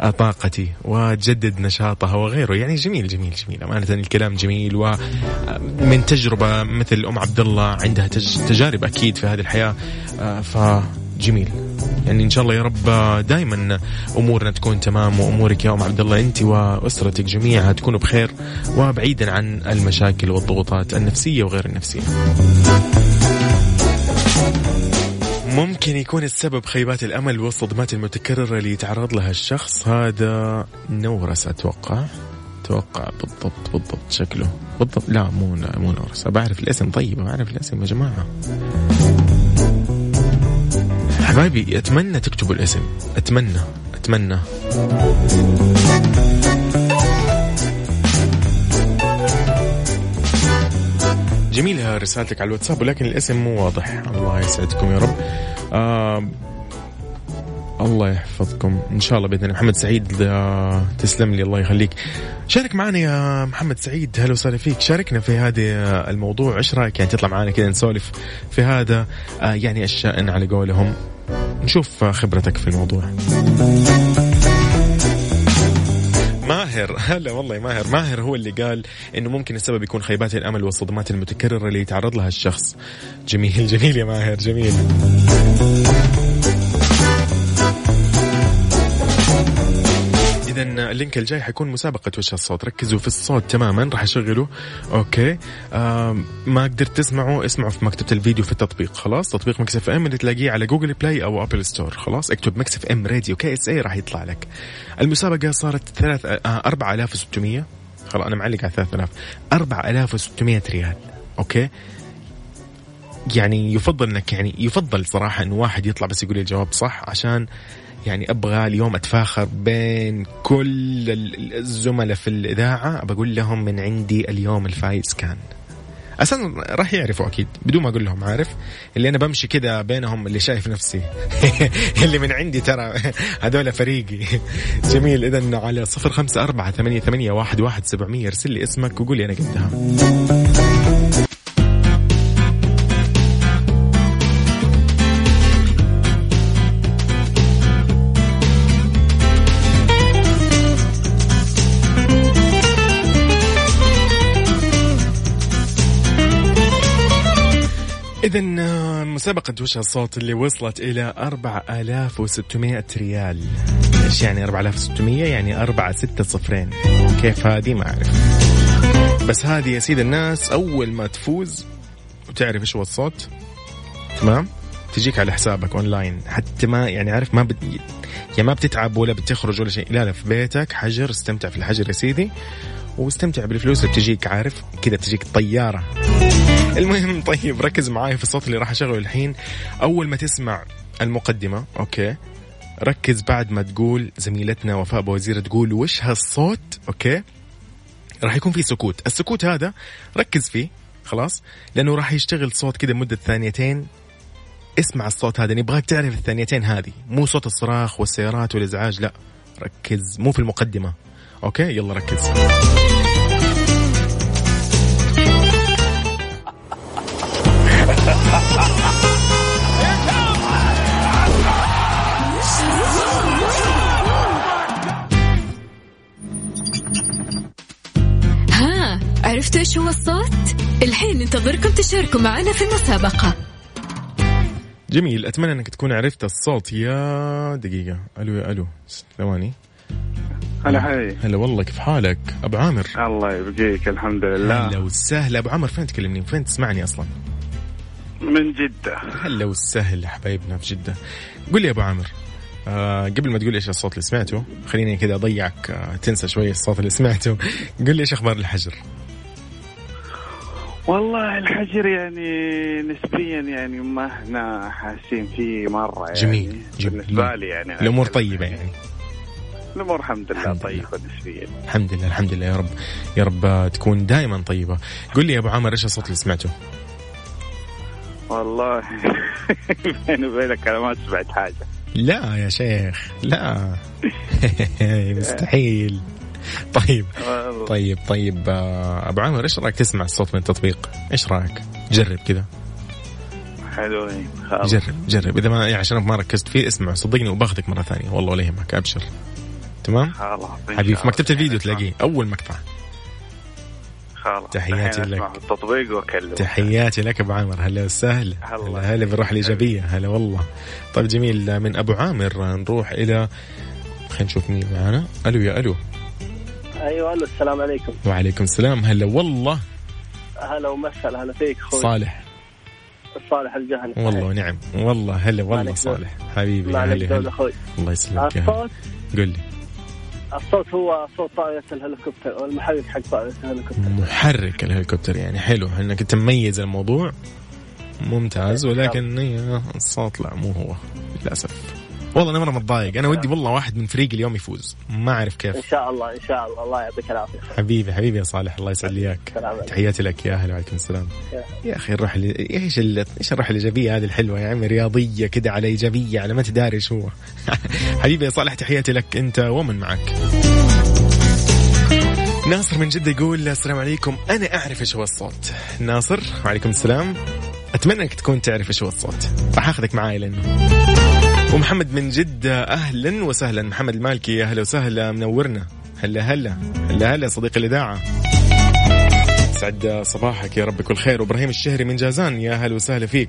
آه، طاقتي وتجدد نشاطها وغيره. يعني جميل جميل جميل. أمانة الكلام جميل ومن آه، تجربة مثل أم عبد الله عندها تجارب أكيد في هذه الحياة. فجميل يعني إن شاء الله يا رب دائما أمورنا تكون تمام وأمورك يا أم عبد الله أنت وأسرتك جميعها تكونوا بخير وبعيدا عن المشاكل والضغوطات النفسية وغير النفسية. ممكن يكون السبب خيبات الأمل والصدمات المتكررة اللي يتعرض لها الشخص. هذا نورس أتوقع. أتوقع بالضبط بالضبط. شكله بالضبط. لا مو مو نورس. بعرف الاسم. طيب بعرف الاسم يا جماعة. حبايبي أتمنى تكتبوا الاسم. أتمنى أتمنى. جميلة رسالتك على الواتساب ولكن الاسم مو واضح. الله يسعدكم يا رب. آه الله يحفظكم. إن شاء الله بإذن محمد سعيد آه تسلم لي الله يخليك. شارك معنا يا محمد سعيد. هلا وسهلا فيك. شاركنا في هذا الموضوع. إيش رأيك؟ يعني تطلع معنا كذا نسولف في هذا آه يعني الشأن على قولهم. نشوف خبرتك في الموضوع. ماهر هلا والله ماهر. ماهر هو اللي قال إنه ممكن السبب يكون خيبات الأمل والصدمات المتكررة اللي يتعرض لها الشخص. جميل جميل يا ماهر جميل. ال link الجاي حيكون مسابقة وش الصوت. ركزوا في الصوت تماما راح اشغله okay. آه ما قدرت تسمعوا اسمعوا في مكتبة الفيديو في التطبيق. خلاص تطبيق Mix FM اللي تلاقيه على Google Play أو Apple Store. خلاص اكتب Mix FM Radio KSA راح يطلع لك. المسابقة صارت ثلاث آه 4600 خلاص أنا معلق على 3000 4600 ريال. okay. يعني يفضل إنك يعني يفضل صراحة انه واحد يطلع بس يقول الجواب صح عشان يعني أبغى اليوم أتفاخر بين كل الزملاء في الإذاعة بقول لهم من عندي اليوم الفايز كان. أصلا راح يعرفوا أكيد بدون ما أقول لهم عارف. اللي أنا بمشي كذا بينهم اللي شايف نفسي. اللي من عندي ترى هذول فريقي. جميل اذا على صفر خمسة أربعة ثمانية, ثمانية واحد, واحد سبعمية ارسل لي اسمك وقول لي أنا قدها. مسابقة وش الصوت اللي وصلت إلى 4600 ريال. إيش يعني 4600 يعني 4 6 صفرين. كيف هذه؟ ما أعرف. بس هذه يا سيد الناس أول ما تفوز وتعرف إيش هو الصوت تمام؟ تجيك على حسابك أونلاين. حتى ما يعني عارف ما بت... يعني ما بتتعب ولا بتخرج ولا شيء. لا لا في بيتك حجر استمتع في الحجر يا سيدي. واستمتع بالفلوس اللي بتجيك عارف؟ كذا بتجيك طيارة. المهم طيب ركز معاي في الصوت اللي راح أشغله الحين. أول ما تسمع المقدمة okay ركز بعد ما تقول زميلتنا وفاء بوزير تقول وش هالصوت okay؟ راح يكون في سكوت. السكوت هذا ركز فيه خلاص لأنه راح يشتغل صوت كذا مدة ثانيتين. اسمع الصوت هذا نبغاك تعرف الثانيتين هذه. مو صوت الصراخ والسيارات والإزعاج لا ركز. مو في المقدمة okay؟ يلا ركز. ننتظركم تشاركوا معنا في المسابقة. جميل أتمنى أنك تكون عرفت الصوت. يا دقيقة ألو يا ألو ثواني. هلا حي هلا والله كيف حالك؟ أبو عامر. الله يبقيك الحمد لله. هلا وسهلا. أبو عامر فين تكلمني؟ فين تسمعني أصلا؟ من جدة. هلا وسهلا حبايبنا في جدة. قل لي يا أبو عامر آه قبل ما تقول إيش الصوت اللي سمعته خليني كذا أضيعك آه تنسى شوي الصوت اللي سمعته. قل لي إيش أخبار الحجر؟ والله الحجر يعني نسبيا يعني ما إحنا حاسين فيه مرة يعني. جميل, جميل. بالنسبة لي يعني الأمور طيبة يعني. الأمور الحمد لله طيبة نسبيا. الحمد لله الحمد لله يا رب. يا رب تكون دائما طيبة. قل لي يا أبو عامر إيش الصوت اللي سمعته؟ والله بيني وبينك أنا ما سمعت حاجة. لا يا شيخ لا. مستحيل. طيب. طيب طيب أبو عامر إيش رأيك تسمع الصوت من التطبيق؟ إيش رأيك؟ جرب كذا. حلوين جرب جرب. إذا ما يعني عشان ما ركزت فيه اسمع. صدقني وباخذك مرة ثانية. والله ولا يهمك أبشر. تمام؟ خلاص حبيبي في مكتبة الفيديو تلاقيه. أول مقطع. خلاص. تحياتي لك. التطبيق واكلم تحياتي لك أبو عامر. هلا وسهلا. هلا هلا بالروح الإيجابية. هلا والله. طيب جميل. من أبو عامر نروح إلى خلينا نشوف مين معنا. ألو يا ألو. أيوه ألو السلام عليكم. وعليكم السلام. هلا والله. هلا ومسهلا هلا فيك أخوي. صالح. صالح الجهني والله ونعم والله هلا والله صالح. حبيبي هلا هلا. أخوي. الله يسلمك يا الصوت؟ قل لي. الصوت هو صوت طائرة الهليكوبتر أو المحرك حق طائرة الهليكوبتر. محرك الهليكوبتر يعني حلو إنك تميز الموضوع. ممتاز ولكن الصوت لا مو هو للأسف. والله أنا مرة متضايق. أنا ودي والله واحد من فريقي اليوم يفوز. ما أعرف كيف. إن شاء الله إن شاء الله. الله يعطيك العافية. حبيبي حبيبي يا صالح. الله يسعد لي إياك. تحياتي لك يا أهلا وعليكم السلام. يا. أخي الروح اللي إيش ال... إيش الروح الإيجابية هذه الحلوة يا عمي؟ رياضية كده على إيجابية على ما تداري إيش هو حبيبي يا صالح تحياتي لك. أنت ومن معك. ناصر من جدة يقول السلام عليكم. أنا أعرف إيش هو الصوت. ناصر وعليكم السلام. أتمنى أنك تكون تعرف إيش هو الصوت. راح أخذك معاي لأنه. ومحمد من جدة أهلا وسهلا. محمد المالكي أهلا وسهلا. منورنا. هلا هلا. هلا هلا صديق الإذاعة. سعد صباحك يا رب كل خير. وابراهيم الشهري من جازان يا أهلا وسهلا فيك.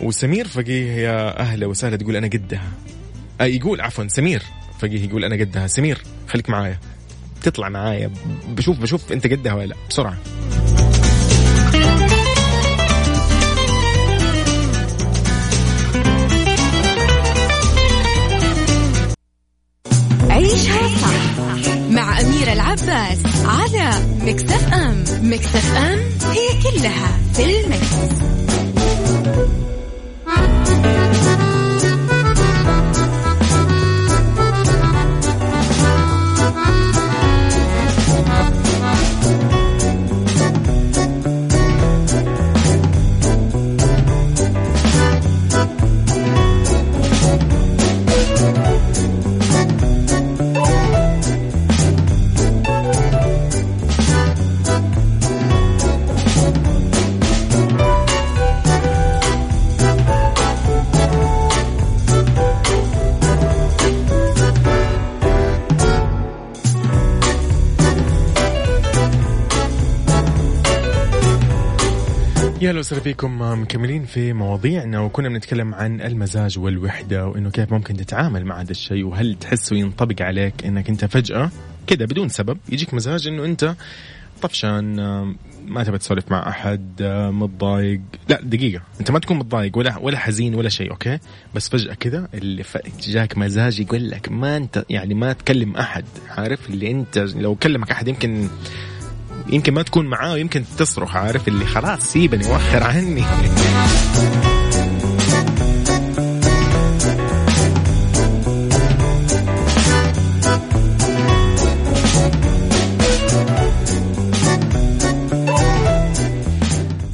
وسمير فقيه يا أهلا وسهلا. تقول أنا قدها. آه يقول عفوا سمير فقيه يقول أنا قدها. سمير خليك معايا. تطلع معايا. بشوف بشوف أنت قدها ولا لا. بسرعة. أم مكتف أم هي كلها في وسهلا فيكم مكملين في مواضيعنا وكنا بنتكلم عن المزاج والوحدة وإنه كيف ممكن تتعامل مع هذا الشيء وهل تحسه ينطبق عليك إنك أنت فجأة كذا بدون سبب يجيك مزاج إنه أنت طفشان ما تبى تسولف مع أحد متضايق لا دقيقة أنت ما تكون متضايق ولا ولا حزين ولا شيء أوكي بس فجأة كذا اللي. جاك مزاج يقول لك ما أنت يعني ما تكلم أحد عارف اللي أنت لو كلمك أحد يمكن يمكن ما تكون معاه ويمكن تصرخ عارف؟ اللي خلاص سيبني وخر عني.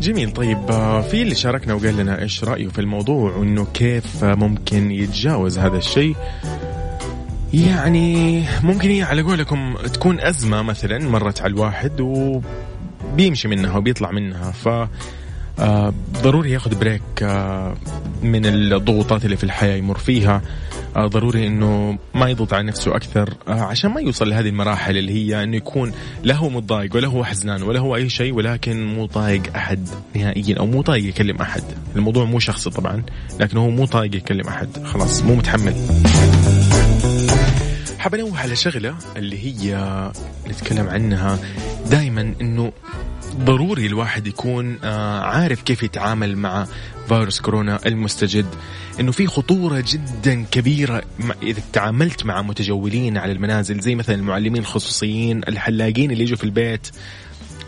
جميل. طيب آه، في اللي شاركنا وقال لنا إيش رأيه في الموضوع وإنه كيف ممكن يتجاوز هذا الشيء؟ يعني ممكن هي على قولكم تكون أزمة مثلا مرت على الواحد وبيمشي منها وبيطلع منها ف آه، ضروري ياخذ بريك آه، من الضغوطات اللي في الحياة يمر فيها. آه، ضروري إنه ما يضغط على نفسه أكثر عشان ما يوصل لهذه المراحل اللي هي إنه يكون لا هو متضايق ولا هو حزنان ولا هو أي شيء ولكن مو طايق أحد نهائيا أو مو طايق يكلم أحد. الموضوع مو شخصي طبعا لكن هو مو طايق يكلم أحد. خلاص مو متحمل. حاب انوه على شغله اللي هي نتكلم عنها دائما إنه ضروري الواحد يكون آه، عارف كيف يتعامل مع فيروس كورونا المستجد. إنه في خطورة جدا كبيرة إذا تعاملت مع متجولين على المنازل زي مثلا المعلمين الخصوصيين الحلاقين اللي يجوا في البيت.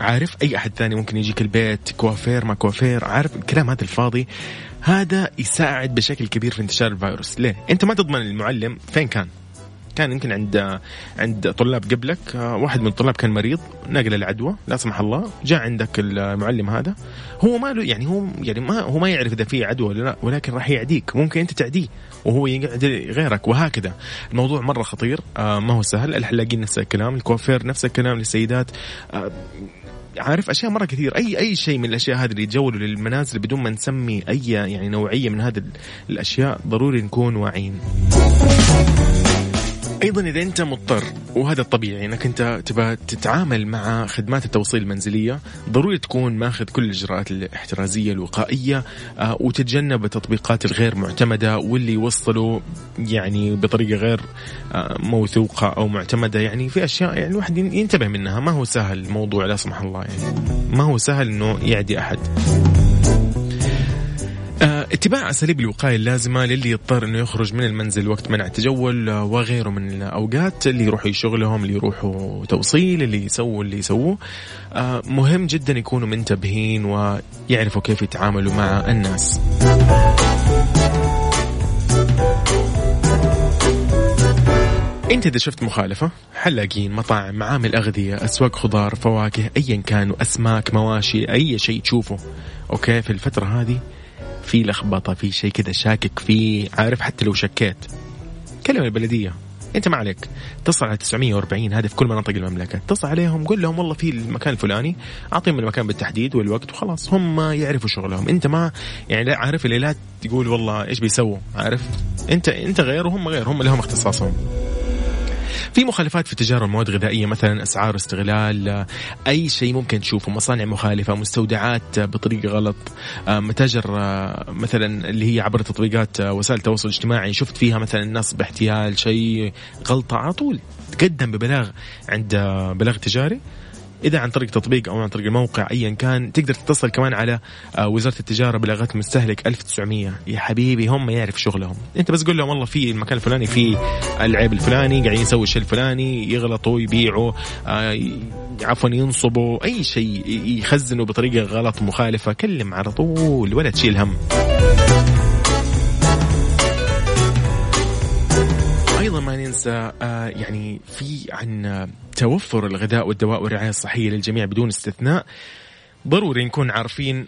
عارف أي أحد ثاني ممكن يجيك البيت كوافير ما كوافير عارف الكلام هذا الفاضي؟ هذا يساعد بشكل كبير في انتشار الفيروس. ليه؟ أنت ما تضمن المعلم فين كان؟ كان يمكن عند عند طلاب قبلك. آه، واحد من الطلاب كان مريض نقل العدوى لا سمح الله جاء عندك المعلم هذا. هو ما له يعني هو يعني ما هو ما يعرف إذا في عدوى ولا لا ولكن راح يعديك. ممكن أنت تعديه وهو يقعد غيرك وهكذا. الموضوع مرة خطير. آه، ما هو سهل. الحلاقين نفس الكلام الكوافير نفس الكلام للسيدات. آه، عارف أشياء مرة كثير. أي أي شيء من الأشياء هذه اللي يتجولوا للمنازل بدون ما نسمي أي يعني نوعية من هذه الأشياء ضروري نكون واعيين. أيضا إذا أنت مضطر وهذا الطبيعي إنك أنت تبى تتعامل مع خدمات التوصيل المنزلية ضروري تكون ماخذ كل الإجراءات الاحترازية الوقائية آه، وتتجنب التطبيقات الغير معتمدة واللي يوصلوا يعني بطريقة غير آه، موثوقة أو معتمدة. يعني في أشياء يعني الواحد ينتبه منها. ما هو سهل الموضوع لا سمح الله يعني. ما هو سهل إنه يعدي أحد. اتباع أساليب الوقاية اللازمة للي يضطر إنه يخرج من المنزل وقت منع التجول آه، وغيره من الأوقات اللي يروحوا شغلهم اللي يروحوا توصيل اللي يسووا اللي يسووه. آه، مهم جدا يكونوا منتبهين ويعرفوا كيف يتعاملوا مع الناس. أنت إذا شفت مخالفة حلاقين مطاعم معامل أغذية أسواق خضار فواكه ايا كانوا اسماك مواشي أي شيء تشوفه. أوكي في الفترة هذه في لخبطة في شيء كذا شاكك فيه عارف حتى لو شكيت. كلم البلديه أنت ما عليك. اتصل على 940 هذا في كل مناطق المملكة. اتصل عليهم قول لهم والله في المكان الفلاني أعطيهم المكان بالتحديد والوقت وخلاص. هم يعرفوا شغلهم. أنت ما يعني لا عارف اللي لا تقول والله إيش بيسووا؟ عارف؟ أنت أنت غير وهم غير. هم لهم اختصاصهم. في مخالفات في تجارة المواد الغذائية مثلا أسعار استغلال آه، أي شيء ممكن تشوفه مصانع مخالفة مستودعات بطريقة غلط آه، متاجر مثلا اللي هي عبر تطبيقات وسائل التواصل الاجتماعي شفت فيها مثلا نصب احتيال شيء غلطة على طول تقدم ببلاغ عند بلاغ تجاري. إذا عن طريق تطبيق أو عن طريق الموقع ايا كان تقدر تتصل كمان على آه، وزارة التجارة بلاغات المستهلك 1900 يا حبيبي هم يعرف شغلهم. أنت بس قول لهم والله في المكان الفلاني في العيب الفلاني قاعدين يسوي الشيء الفلاني يغلطوا يبيعوا آه، عفوا ينصبوا أي شيء يخزنوا بطريقة غلط مخالفة كلم على طول ولا تشيل هم. أيضا ما ننسى آه، يعني في عن توفر الغذاء والدواء والرعاية الصحية للجميع بدون استثناء. ضروري نكون عارفين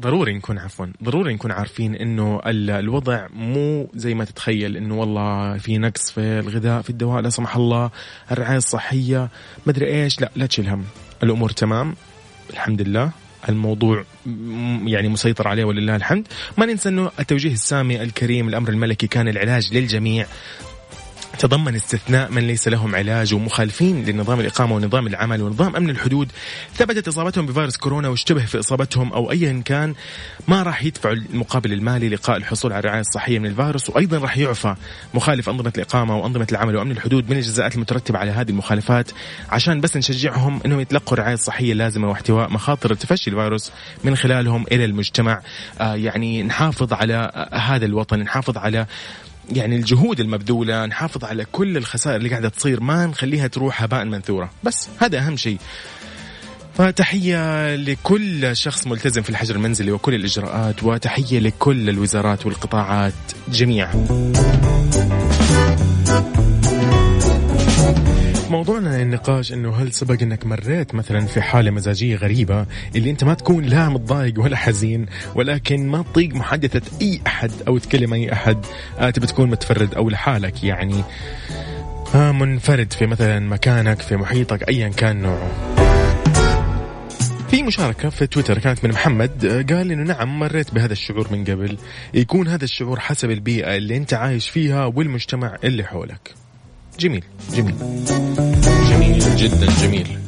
ضروري نكون عفوا ضروري نكون عارفين إنه الوضع مو زي ما تتخيل إنه والله في نقص في الغذاء في الدواء لا سمح الله الرعاية الصحية مدري إيش لا لا تشيل هم الأمور تمام الحمد لله. الموضوع يعني مسيطر عليه ولله الحمد. ما ننسى أنه التوجيه السامي الكريم الأمر الملكي كان العلاج للجميع. تضمن استثناء من ليس لهم علاج ومخالفين لنظام الإقامة ونظام العمل ونظام أمن الحدود. ثبتت إصابتهم بفيروس كورونا واشتبه في إصابتهم أو أيا كان. ما راح يدفعوا المقابل المالي لقاء الحصول على الرعاية الصحية من الفيروس وأيضا راح يعفى مخالف أنظمة الإقامة وأنظمة العمل وأمن الحدود من الجزاءات المترتبة على هذه المخالفات عشان بس نشجعهم أنهم يتلقوا الرعاية الصحية اللازمة واحتواء مخاطر تفشي الفيروس من خلالهم إلى المجتمع. آه يعني نحافظ على هذا الوطن نحافظ على يعني الجهود المبذولة نحافظ على كل الخسائر اللي قاعدة تصير ما نخليها تروح هباء منثورة. بس هذا أهم شيء. فتحية لكل شخص ملتزم في الحجر المنزلي وكل الإجراءات وتحية لكل الوزارات والقطاعات جميعا. موضوعنا النقاش إنه هل سبق إنك مريت مثلا في حالة مزاجية غريبة اللي أنت ما تكون لا متضايق ولا حزين ولكن ما تطيق محادثة أي أحد أو تكلم أي أحد آه تبي تكون متفرد أو لحالك يعني. آه منفرد في مثلا مكانك في محيطك ايا كان نوعه. في مشاركة في تويتر كانت من محمد آه، قال إنه نعم مريت بهذا الشعور من قبل. يكون هذا الشعور حسب البيئة اللي أنت عايش فيها والمجتمع اللي حولك. جميل. جميل. جميل جدا جميل.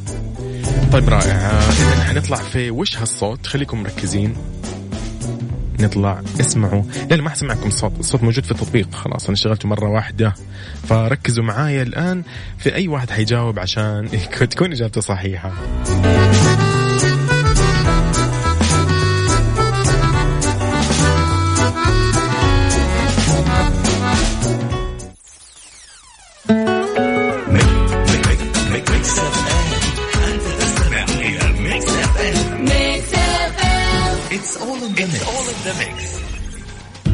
طيب رائع. اذا حنطلع في وش هالصوت؟ خليكم مركزين. نطلع. اسمعوا. لا ما حسمعكم الصوت الصوت موجود في التطبيق. خلاص أنا شغلته مرة واحدة. فركزوا معايا الآن في أي واحد حيجاوب عشان تكون إجابته صحيحة.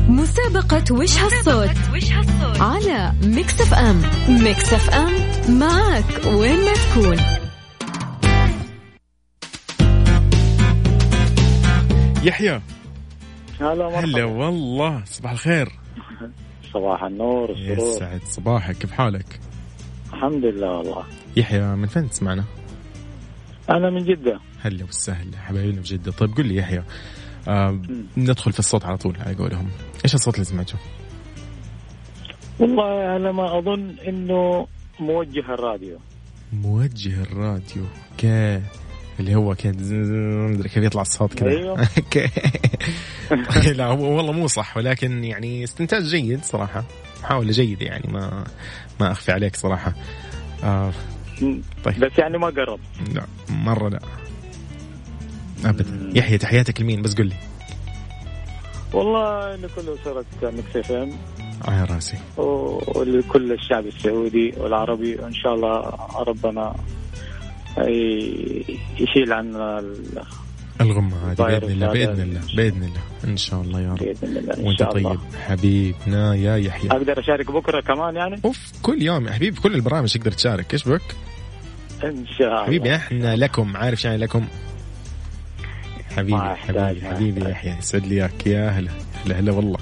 مسابقة وش هالصوت؟ على ميكس اف ام. ميكس اف ام معك وين ما تكون. يحيى. هلا مرحبا. هلا والله صباح الخير. صباح النور السرور. يسعد صباحك كيف حالك؟ الحمد لله والله. يحيى من فين تسمعنا؟ أنا من جدة. هلا وسهلا حبايبنا في جدة. طيب قل لي يحيى آه ندخل في الصوت على طول على قولهم. إيش الصوت اللي سمعته؟ والله على ما أظن إنه موجه الراديو. موجه الراديو. أوكي اللي هو كذا مدري كيف يطلع الصوت كذا. أيوه. لا هو والله مو صح ولكن يعني استنتاج جيد صراحة. محاوله جيده يعني ما ما أخفي عليك صراحة. آه طيب. بس يعني ما قرب. لا مرة لا. ابدا يحيى تحياتك لمين؟ بس قل لي. والله لكل أسرة مكس اف ام على راسي. ولكل الشعب السعودي والعربي وإن شاء الله ربنا يشيل عنا الغمة هذه بإذن الله بإذن الله بإذن الله. إن شاء الله يا رب. بإذن الله وأنت طيب. حبيبنا يا يحيى. أقدر أشارك بكرة كمان يعني؟ أوف كل يوم يا حبيبي كل البرامج تقدر تشارك. إيش بك؟ إن شاء الله. حبيبي إحنا لكم عارف شو يعني لكم؟ حبيبي حبيبي حبيبي يحيى يسعد لي إياك يا هلا هلا هلا والله.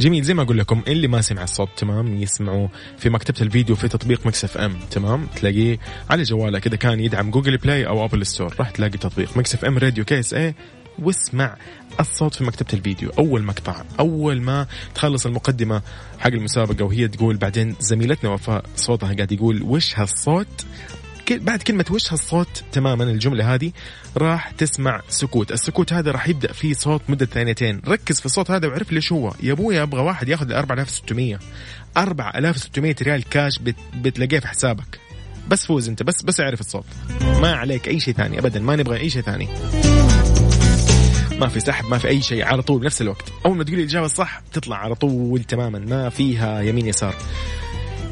جميل زي ما أقول لكم اللي ما سمع الصوت تمام يسمعوا في مكتبة الفيديو في تطبيق مكس اف أم تمام تلاقيه على جوالك اذا كان يدعم جوجل بلاي أو أبل ستور راح تلاقي تطبيق مكس اف أم راديو كي اس اي واسمع الصوت في مكتبة الفيديو أول مقطع أول ما تخلص المقدمة حق المسابقة وهي تقول بعدين زميلتنا وفاء صوتها قاعد يقول وش هالصوت؟ بعد كلمة وش هالصوت تماما؟ الجملة هذه راح تسمع سكوت. السكوت هذا راح يبدأ فيه صوت مدة ثانيتين. ركز في الصوت هذا وعرف ليش هو. يا أبوي أبغى واحد ياخذ 4600 4600 ريال كاش بت... بتلاقيه في حسابك. بس فوز أنت بس بس اعرف الصوت. ما عليك أي شيء ثاني ابدا. ما نبغى أي شيء ثاني. ما في سحب ما في أي شيء على طول بنفس الوقت. أول ما تقولي الإجابة الصح تطلع على طول تماما. ما فيها يمين يسار.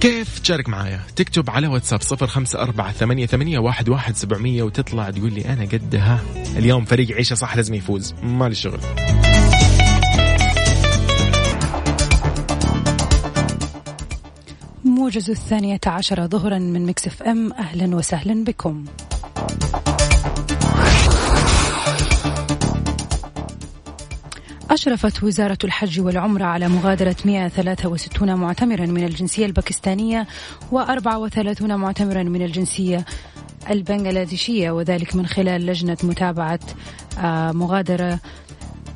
كيف تشارك معايا؟ تكتب على واتساب صفر خمسة أربعة ثمانية, ثمانية واحد, واحد سبعمية وتطلع تقول لي أنا قدها اليوم فريق عيشة صح لازم يفوز. مالي شغل موجز الثانية عشرة ظهرا من مكسف أم. أهلا وسهلا بكم. أشرفت وزارة الحج والعمرة على مغادرة 163 معتمرا من الجنسية الباكستانية و34 معتمرا من الجنسية البنغلاديشية وذلك من خلال لجنة متابعة آه، مغادرة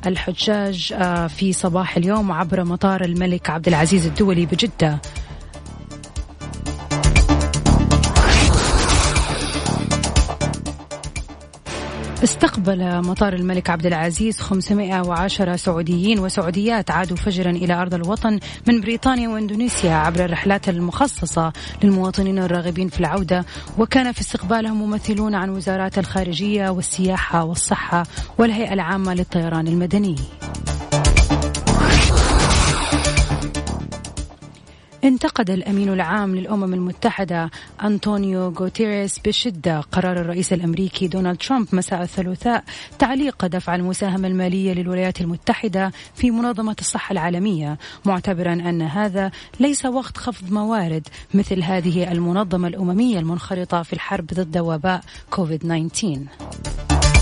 الحجاج آه، في صباح اليوم عبر مطار الملك عبد العزيز الدولي بجدة. استقبل مطار الملك عبد العزيز 510 سعوديين وسعوديات عادوا فجرا إلى أرض الوطن من بريطانيا وإندونيسيا عبر الرحلات المخصصة للمواطنين الراغبين في العودة وكان في استقبالهم ممثلون عن وزارات الخارجية والسياحة والصحة والهيئة العامة للطيران المدني. انتقد الأمين العام للأمم المتحدة أنطونيو غوتيريس بشدة قرار الرئيس الأمريكي دونالد ترامب مساء الثلاثاء تعليق دفع المساهمة المالية للولايات المتحدة في منظمة الصحة العالمية معتبرا أن هذا ليس وقت خفض موارد مثل هذه المنظمة الأممية المنخرطة في الحرب ضد وباء كوفيد 19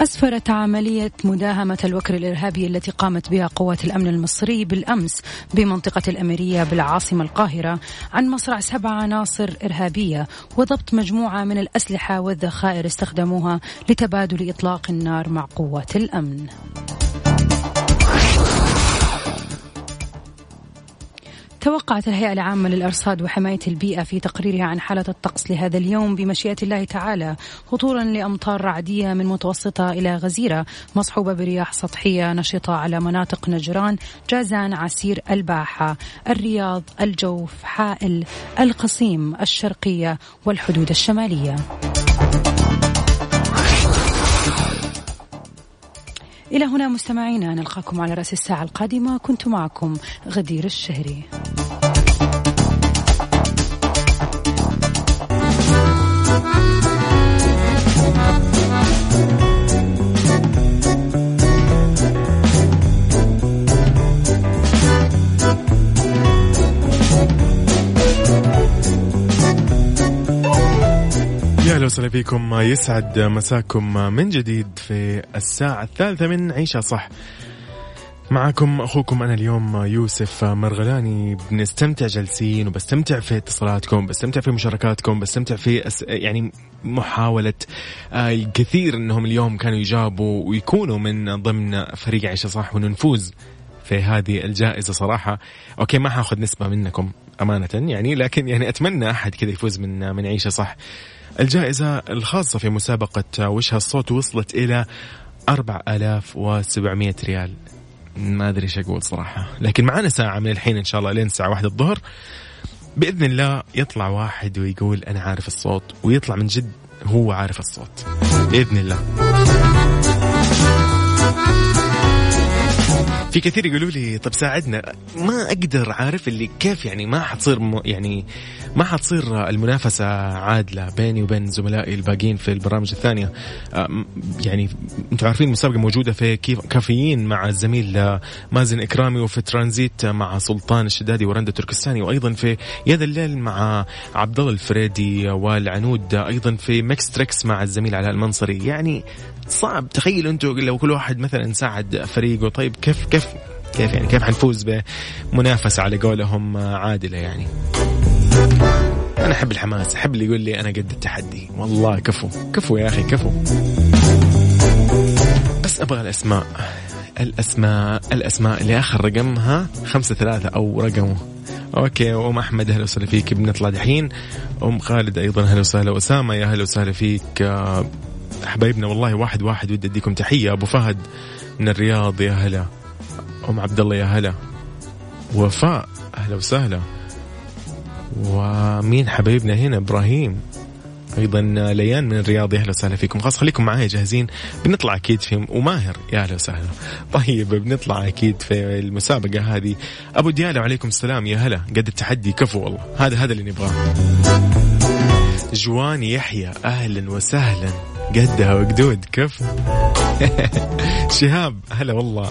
أسفرت عملية مداهمة الوكر الإرهابي التي قامت بها قوات الأمن المصري بالأمس بمنطقة الأميرية بالعاصمة القاهرة عن مصرع سبع عناصر إرهابية وضبط مجموعة من الأسلحة والذخائر استخدموها لتبادل إطلاق النار مع قوات الأمن. توقعت الهيئة العامة للأرصاد وحماية البيئة في تقريرها عن حالة الطقس لهذا اليوم بمشيئة الله تعالى خطورا لأمطار رعدية من متوسطة إلى غزيرة مصحوبة برياح سطحية نشطة على مناطق نجران جازان عسير الباحة الرياض الجوف حائل القصيم الشرقية والحدود الشمالية. إلى هنا مستمعينا نلقاكم على رأس الساعة القادمة. كنت معكم غدير الشهري. أهلا وسهلا فيكم. يسعد مساكم من جديد في الساعة الثالثة من عيشة صح. معكم أخوكم أنا اليوم يوسف مرغلاني. بنستمتع جالسين وبستمتع في اتصالاتكم بستمتع في مشاركاتكم بستمتع في أس... يعني محاولة آه، الكثير إنهم اليوم كانوا يجابوا ويكونوا من ضمن فريق عيشة صح ونفوز في هذه الجائزة صراحة. أوكي ما حأخذ نسبة منكم أمانة يعني لكن يعني أتمنى أحد كذا يفوز من من عيشة صح. الجائزة الخاصة في مسابقة وش هالصوت وصلت إلى 4700 ريال. ما أدري إيش أقول صراحة. لكن معنا ساعة من الحين إن شاء الله لين الساعة واحدة الظهر. بإذن الله يطلع واحد ويقول أنا عارف الصوت ويطلع من جد هو عارف الصوت. بإذن الله. في كثير يقولوا لي طب ساعدنا. ما أقدر عارف اللي كيف يعني ما حتصير م... يعني ما حتصير المنافسة عادلة بيني وبين زملائي الباقيين في البرامج الثانية. يعني أنتم عارفين المسابقة موجودة في كافيين مع الزميل مازن إكرامي وفي ترانزيت مع سلطان الشدادي ورندا تركستاني وأيضا في يد الليل مع عبد الله الفريدي والعنود أيضا في ميكس تريكس مع الزميل علاء المنصري. يعني صعب. تخيلوا أنتم لو كل واحد مثلا ساعد فريقه. طيب كيف كيف كيف يعني كيف حنفوز بمنافسة على قولهم عادلة يعني؟ أنا أحب الحماس أحب اللي يقول لي أنا قد التحدي. والله كفو كفو يا أخي كفو. بس أبغى الأسماء الأسماء الأسماء اللي آخر رقمها خمسة ثلاثة أو رقمه. أوكي أم أحمد أهلا وسهلا فيك بنطلع دحين. أم خالد أيضا أهلا وسهلا. أسامة يا أهلا وسهلا فيك. حبايبنا والله واحد واحد ودي أديكم تحية. أبو فهد من الرياض يا هلا. أم عبد الله يا هلا. وفاء أهلا وسهلا. ومين حبايبنا هنا؟ إبراهيم. أيضا ليان من الرياض أهلا وسهلا فيكم. خلاص خليكم معايا جاهزين؟ بنطلع أكيد في وماهر يا أهلا وسهلا. طيب بنطلع أكيد في المسابقة هذه. أبو ديالة وعليكم السلام. يا هلا. قد التحدي. كفو والله. هذا هذا اللي نبغاه. جوان يحيى أهلا وسهلا. قدها وقدود. كفو شهاب هلا والله.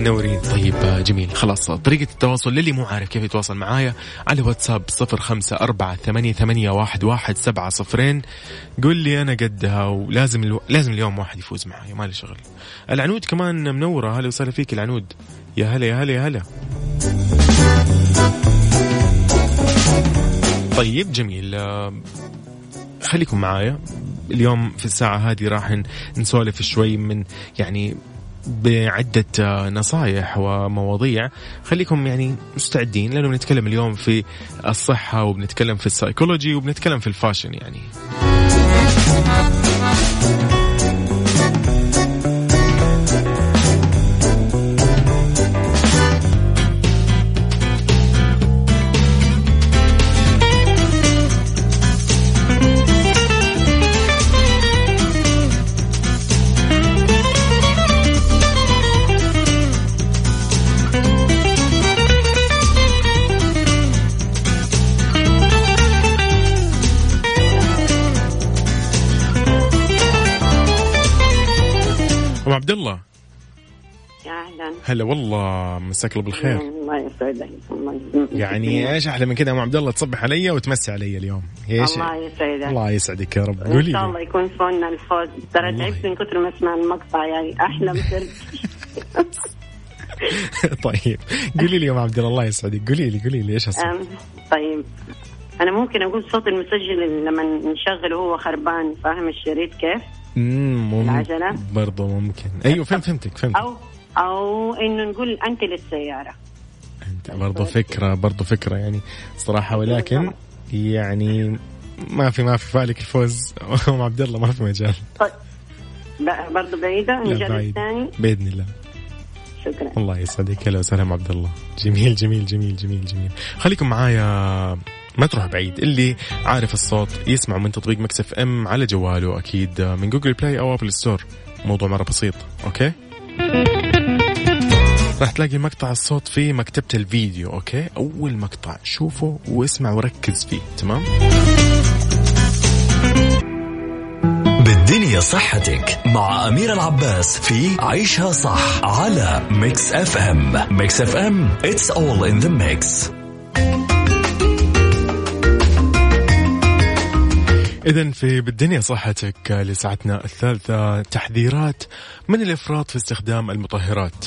نورين. طيب جميل. خلاص طريقة التواصل للي مو عارف كيف يتواصل معايا على واتساب صفر خمسة أربعة ثمانية, ثمانية واحد, واحد سبعة صفرين. قل لي أنا قدها ولازم ألو... لازم اليوم واحد يفوز معايا مالي شغل. العنود كمان منورة. هلا وسهلا فيك العنود. يا هلا يا هلا يا هلا. طيب جميل. خليكم معايا. اليوم في الساعة هذه راح نسولف شوي من يعني بعدة نصائح ومواضيع. خليكم يعني مستعدين لأنه بنتكلم اليوم في الصحة وبنتكلم في السايكولوجي وبنتكلم في ال fashion يعني. عبد الله. يا أهلا. هلا والله مساك الله بالخير. الله يسعدك يعني إيش أحلى من كذا أم عبد الله؟ تصبح علي وتمسي علي اليوم. إيش؟ الله يسعدك. الله يسعدك يا رب. قولي إن شاء الله يكون فونا الفوز. ترى تعبت من كثر ما أسمع المقطع يعني احلم سرت طيب. قولي لي يا أم عبد الله الله يسعدك. قولي لي قولي لي إيش طيب. أنا ممكن أقول صوت المسجل لما نشغل وهو خربان فاهم الشريط كيف؟ امم العجلة؟ برضه ممكن. أيوه فهمت فهمتك فهمت أو أو إنه نقول أنت للسيارة. أنت برضه فكرة برضه فكرة يعني صراحة ولكن يعني ما في ما في فالك الفوز. أم عبد الله ما في مجال. طيب. برضه بعيدة نجرب الثاني؟ بإذن الله. شكرا. الله يسعدك. أهلا وسهلا عبد الله. جميل جميل جميل جميل جميل. خليكم معايا ما تروح بعيد. اللي عارف الصوت يسمع من تطبيق مكس اف ام على جواله أكيد من جوجل بلاي أو آبل ستور. موضوع مرة بسيط okay؟ راح تلاقي مقطع الصوت في مكتبة الفيديو okay؟ أول مقطع شوفه واسمع وركز فيه تمام؟ بالدنيا صحتك مع أمير العباس في عيشها صح على ميكس اف ام. ميكس اف ام it's all in the mix. إذا في بالدنيا صحتك لساعتنا الثالثة تحذيرات من الإفراط في استخدام المطهرات.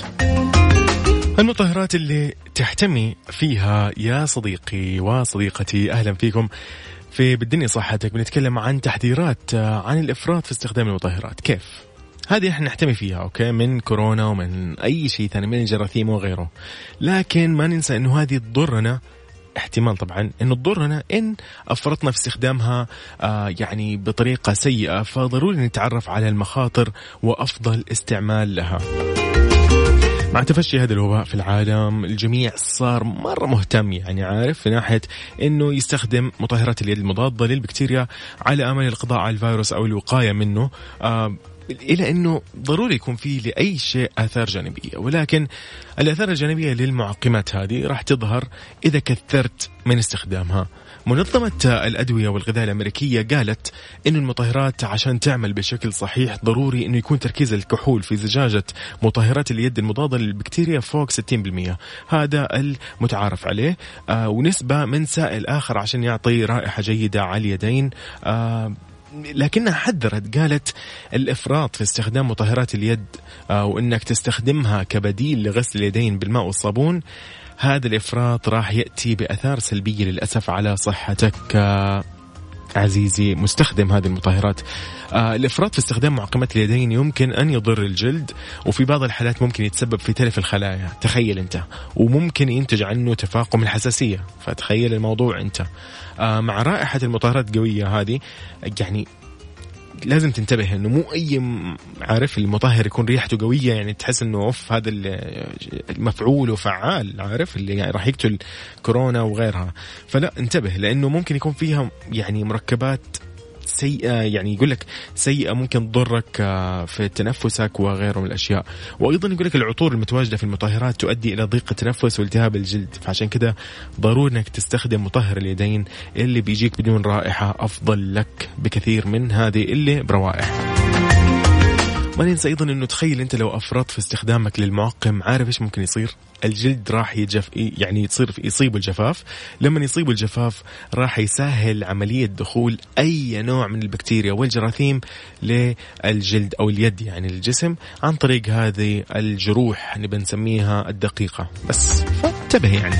المطهرات اللي تحتمي فيها يا صديقي وصديقتي أهلا فيكم في بالدنيا صحتك بنتكلم عن تحذيرات عن الإفراط في استخدام المطهرات كيف؟ هذه إحنا نحتمي فيها أوكي من كورونا ومن أي شيء ثاني من الجراثيم وغيره لكن ما ننسى إنه هذه تضرنا احتمال طبعا إنه تضرنا إن أفرطنا في استخدامها آه يعني بطريقة سيئة فضروري نتعرف على المخاطر وأفضل استعمال لها. مع تفشي هذا الوباء في العالم الجميع صار مرة مهتم يعني عارف في ناحية إنه يستخدم مطهرات اليد المضادة للبكتيريا على أمل القضاء على الفيروس أو الوقاية منه آه إلى انه ضروري يكون في لأي شيء آثار جانبية. ولكن الآثار الجانبية للمعقمات هذه راح تظهر إذا كثرت من استخدامها. منظمة الأدوية والغذاء الأمريكية قالت أن المطهرات عشان تعمل بشكل صحيح ضروري أنه يكون تركيز الكحول في زجاجة مطهرات اليد المضادة للبكتيريا فوق 60% هذا المتعارف عليه. آه ونسبة من سائل آخر عشان يعطي رائحة جيدة على اليدين. آه لكنها حذرت قالت الإفراط في استخدام مطهرات اليد آه، وإنك تستخدمها كبديل لغسل اليدين بالماء والصابون هذا الإفراط راح يأتي بأثار سلبية للأسف على صحتك. عزيزي مستخدم هذه المطهرات. آه الإفراط في استخدام معقمات اليدين يمكن أن يضر الجلد وفي بعض الحالات ممكن يتسبب في تلف الخلايا. تخيل أنت. وممكن ينتج عنه تفاقم الحساسية. فتخيل الموضوع أنت. آه مع رائحة المطهرات القوية هذه يعني لازم تنتبه إنه مو أي عارف المطهر يكون ريحته قوية يعني تحس إنه أوف هذا المفعول وفعال عارف؟ اللي يعني راح يقتل كورونا وغيرها. فلا انتبه لأنه ممكن يكون فيها يعني مركبات سيئة يعني يقول لك سيئة ممكن تضرك آه، في تنفسك وغيره من الأشياء. وأيضا يقول لك العطور المتواجدة في المطهرات تؤدي إلى ضيق التنفس والتهاب الجلد. فعشان كذا ضروري أنك تستخدم مطهر اليدين اللي بيجيك بدون رائحة أفضل لك بكثير من هذه اللي بروائح. ننسى أيضا إنه تخيل أنت لو افرطت في استخدامك للمعقم عارف إيش ممكن يصير؟ الجلد راح يجف يعني تصير يصيب الجفاف، لما يصيب الجفاف راح يسهل عملية دخول أي نوع من البكتيريا والجراثيم للجلد أو اليد يعني الجسم عن طريق هذه الجروح نبي نسميها الدقيقة، بس فانتبه يعني.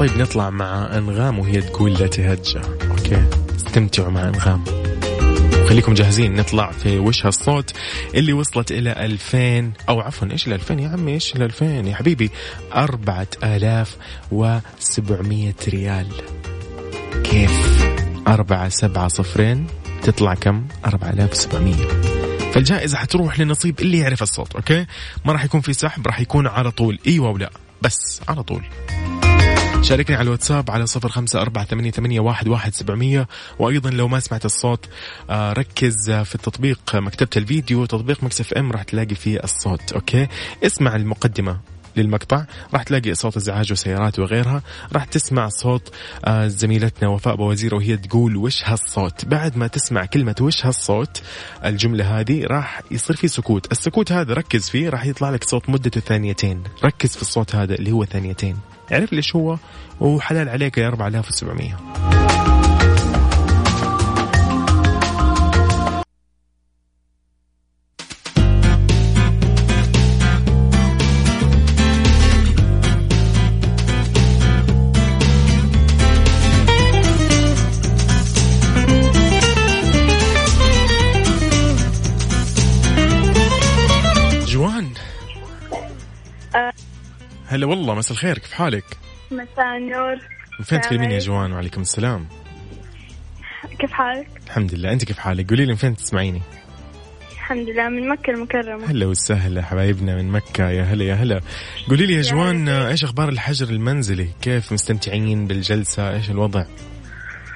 طيب نطلع مع أنغام وهي تقول لا تهجى. okay؟ استمتعوا مع أنغام. خليكم جاهزين نطلع في وش هالصوت اللي وصلت إلى 2000 أو عفوا إيش ال 2000 يا عمي؟ إيش ال 2000 يا حبيبي؟ 4700 ريال. كيف؟ أربعة سبعة صفرين. تطلع كم؟ 4700 فالجائزة حتروح لنصيب اللي يعرف الصوت okay؟ ما راح يكون في سحب راح يكون على طول. أيوة ولا. بس على طول. شاركني على الواتساب على صفر خمسة أربعة ثمانية, ثمانية واحد, واحد سبعمية. وأيضا لو ما سمعت الصوت آه، ركز في التطبيق مكتبة الفيديو تطبيق مكس اف إم راح تلاقي فيه الصوت okay؟ اسمع المقدمة للمقطع راح تلاقي صوت إزعاج وسيارات وغيرها راح تسمع صوت آه، زميلتنا وفاء بوزير وهي تقول وش هالصوت؟ بعد ما تسمع كلمة وش هالصوت الجملة هذه راح يصير في سكوت. السكوت هذا ركز فيه راح يطلع لك صوت مدته ثانيتين. ركز في الصوت هذا اللي هو ثانيتين. عرف ليش هو؟ وحلال عليك يا 4700 هلا والله مساء الخير كيف حالك؟ مساء النور من فين تكلمين يا جوان وعليكم السلام كيف حالك؟ الحمد لله أنت كيف حالك؟ قولي لي من فين تسمعيني؟ الحمد لله من مكة المكرمة هلا وسهلا حبايبنا من مكة يا هلا يا هلا قولي لي يا جوان إيش أخبار الحجر المنزلي؟ كيف مستمتعين بالجلسة؟ إيش الوضع؟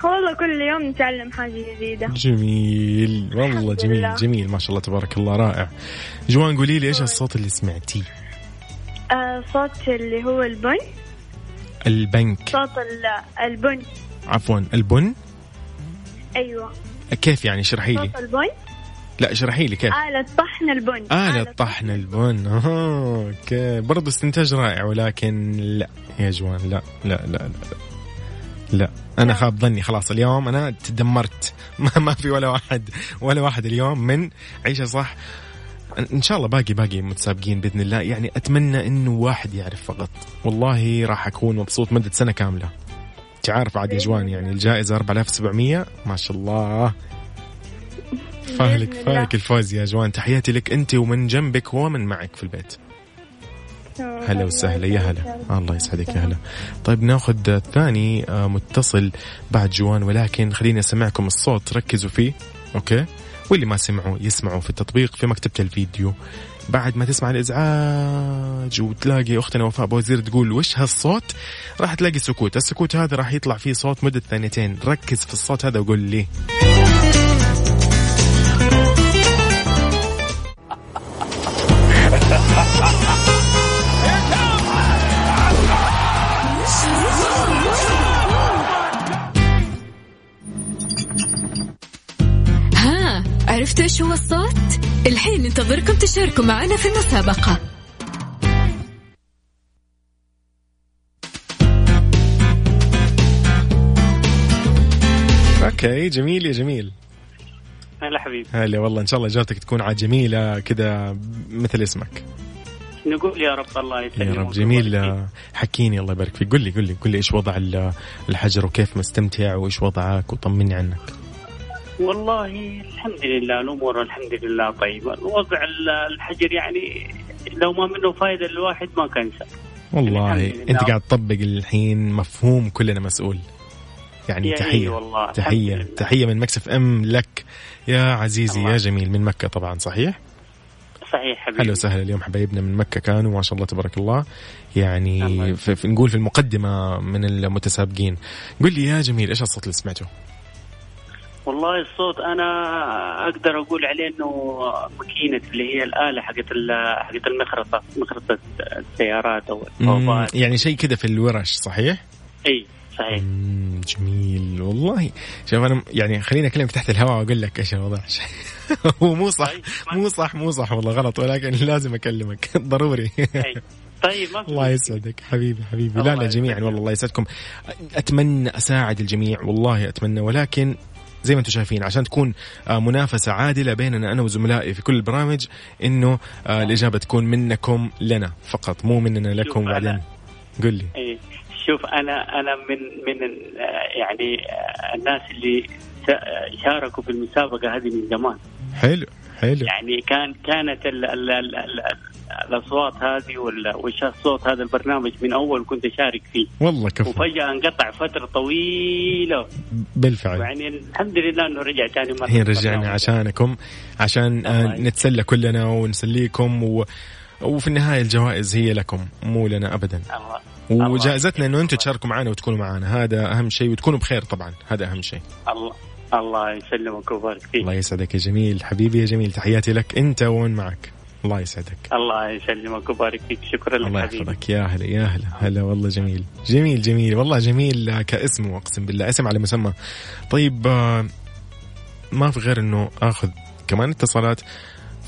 والله كل يوم نتعلم حاجة جديدة جميل والله جميل لله. جميل ما شاء الله تبارك الله رائع جوان قولي لي إيش الصوت اللي سمعتيه؟ آه صوت اللي هو البن. البنك. صوت البن. عفوا البن؟ أيوه. كيف يعني؟ اشرحي لي. صوت البن؟ لا اشرحي لي كيف؟ آلة طحن البن. آلة, آلة طحن البن. أوكي. برضه استنتاج رائع ولكن لا يا جوان لا لا لا لا, لا. أنا خاب ظني خلاص. اليوم أنا تدمرت. ما, ما في ولا واحد ولا واحد اليوم من عيشة صح. إن شاء الله باقي باقي متسابقين بإذن الله. يعني أتمنى إنه واحد يعرف فقط. والله راح أكون مبسوط مدة سنة كاملة. تعرف عاد يا جوان يعني الجائزة 4700 ما شاء الله. فاهلك فاهلك الفوز يا جوان. تحياتي لك أنت ومن جنبك ومن معك في البيت. هلا وسهلا. يا هلا. الله يسعدك. يا هلا. طيب ناخذ الثاني آه، متصل بعد جوان. ولكن خليني أسمعكم الصوت. ركزوا فيه. okay. واللي ما سمعوا يسمعوا في التطبيق في مكتبة الفيديو. بعد ما تسمع الإزعاج وتلاقي أختنا وفاء بوزير تقول وش هالصوت؟ راح تلاقي سكوت السكوت هذا راح يطلع فيه صوت مدة ثانيتين. ركز في الصوت هذا وقول لي. عرفتوا إيش هو الصوت؟ الحين ننتظركم تشاركوا معنا في المسابقة. أوكي جميل يا جميل. هلا حبيبي. هلا والله إن شاء الله اجابتك تكون عاد جميلة كذا مثل اسمك. نقول يا رب الله يسلمك. يا رب جميل. حكيني الله يبارك فيك. قل لي قل لي قل لي إيش وضع الحجر وكيف مستمتع وإيش وضعك؟ وطمني عنك. والله الحمد لله الأمور الحمد لله طيبة. وضع الحجر يعني لو ما منه فائده الواحد ما كان سهل والله أنت قاعد تطبق الحين مفهوم كلنا مسؤول. يعني إيه والله. لله. تحية من مكسف أم لك. يا عزيزي الله. يا جميل من مكة طبعا صحيح؟ صحيح حبيبي. هلا وسهلا. اليوم حبايبنا من مكة كانوا ما شاء الله تبارك الله. يعني في في نقول في المقدمة من المتسابقين. قل لي يا جميل إيش الصوت اللي سمعته؟ والله الصوت أنا أقدر أقول عليه إنه ماكينة اللي هي الآلة حقت حقت المخرطة مخرطة السيارات أو يعني شيء كذا في الورش صحيح؟ إي صحيح. جميل والله. شوف أنا يعني خليني اكلمك تحت الهواء وأقول لك إيش الوضع. هو مو صح مو صح مو صح والله غلط ولكن لازم أكلمك. ضروري. طيب ما الله يسعدك حبيبي حبيبي. لا لا جميعا. والله الله يسعدكم أتمنى أساعد الجميع والله أتمنى ولكن زي ما أنتم شايفين عشان تكون آه، منافسة عادلة بيننا أنا وزملائي في كل البرامج إنه آه، الإجابة تكون منكم لنا فقط مو مننا لكم أنا- قل لي. إيه. شوف أنا أنا من من يعني آه، الناس اللي شاركوا في المسابقة هذه من زمان. حلو. حلو. يعني كان كانت ال ال ال ال الأصوات هذه وال- والصوت هذا البرنامج من أول كنت أشارك فيه. والله كفو. وفجأة انقطع فترة طويلة. بالفعل. يعني الحمد لله إنه رجع ثاني مرة. الحين رجعنا. عشانكم عشان آه، نتسلى كلنا ونسليكم و... وفي النهاية الجوائز هي لكم مو لنا ابدا. الله. وجائزتنا إنه أنتم تشاركوا معنا وتكونوا معنا هذا أهم شيء وتكونوا بخير طبعا هذا أهم شيء. الله. الله يسلمك ويبارك فيك. الله يسعدك يا جميل. حبيبي يا جميل تحياتي لك أنت ومن معك؟ الله يسعدك. الله يسلمك ويبارك فيك. شكرا لك الله يحفظك. يا هلا يا هلا هلا والله جميل. جميل جميل. والله جميل كاسم أقسم بالله. أسم على مسمى. طيب آه، ما في غير إنه آخذ كمان اتصالات.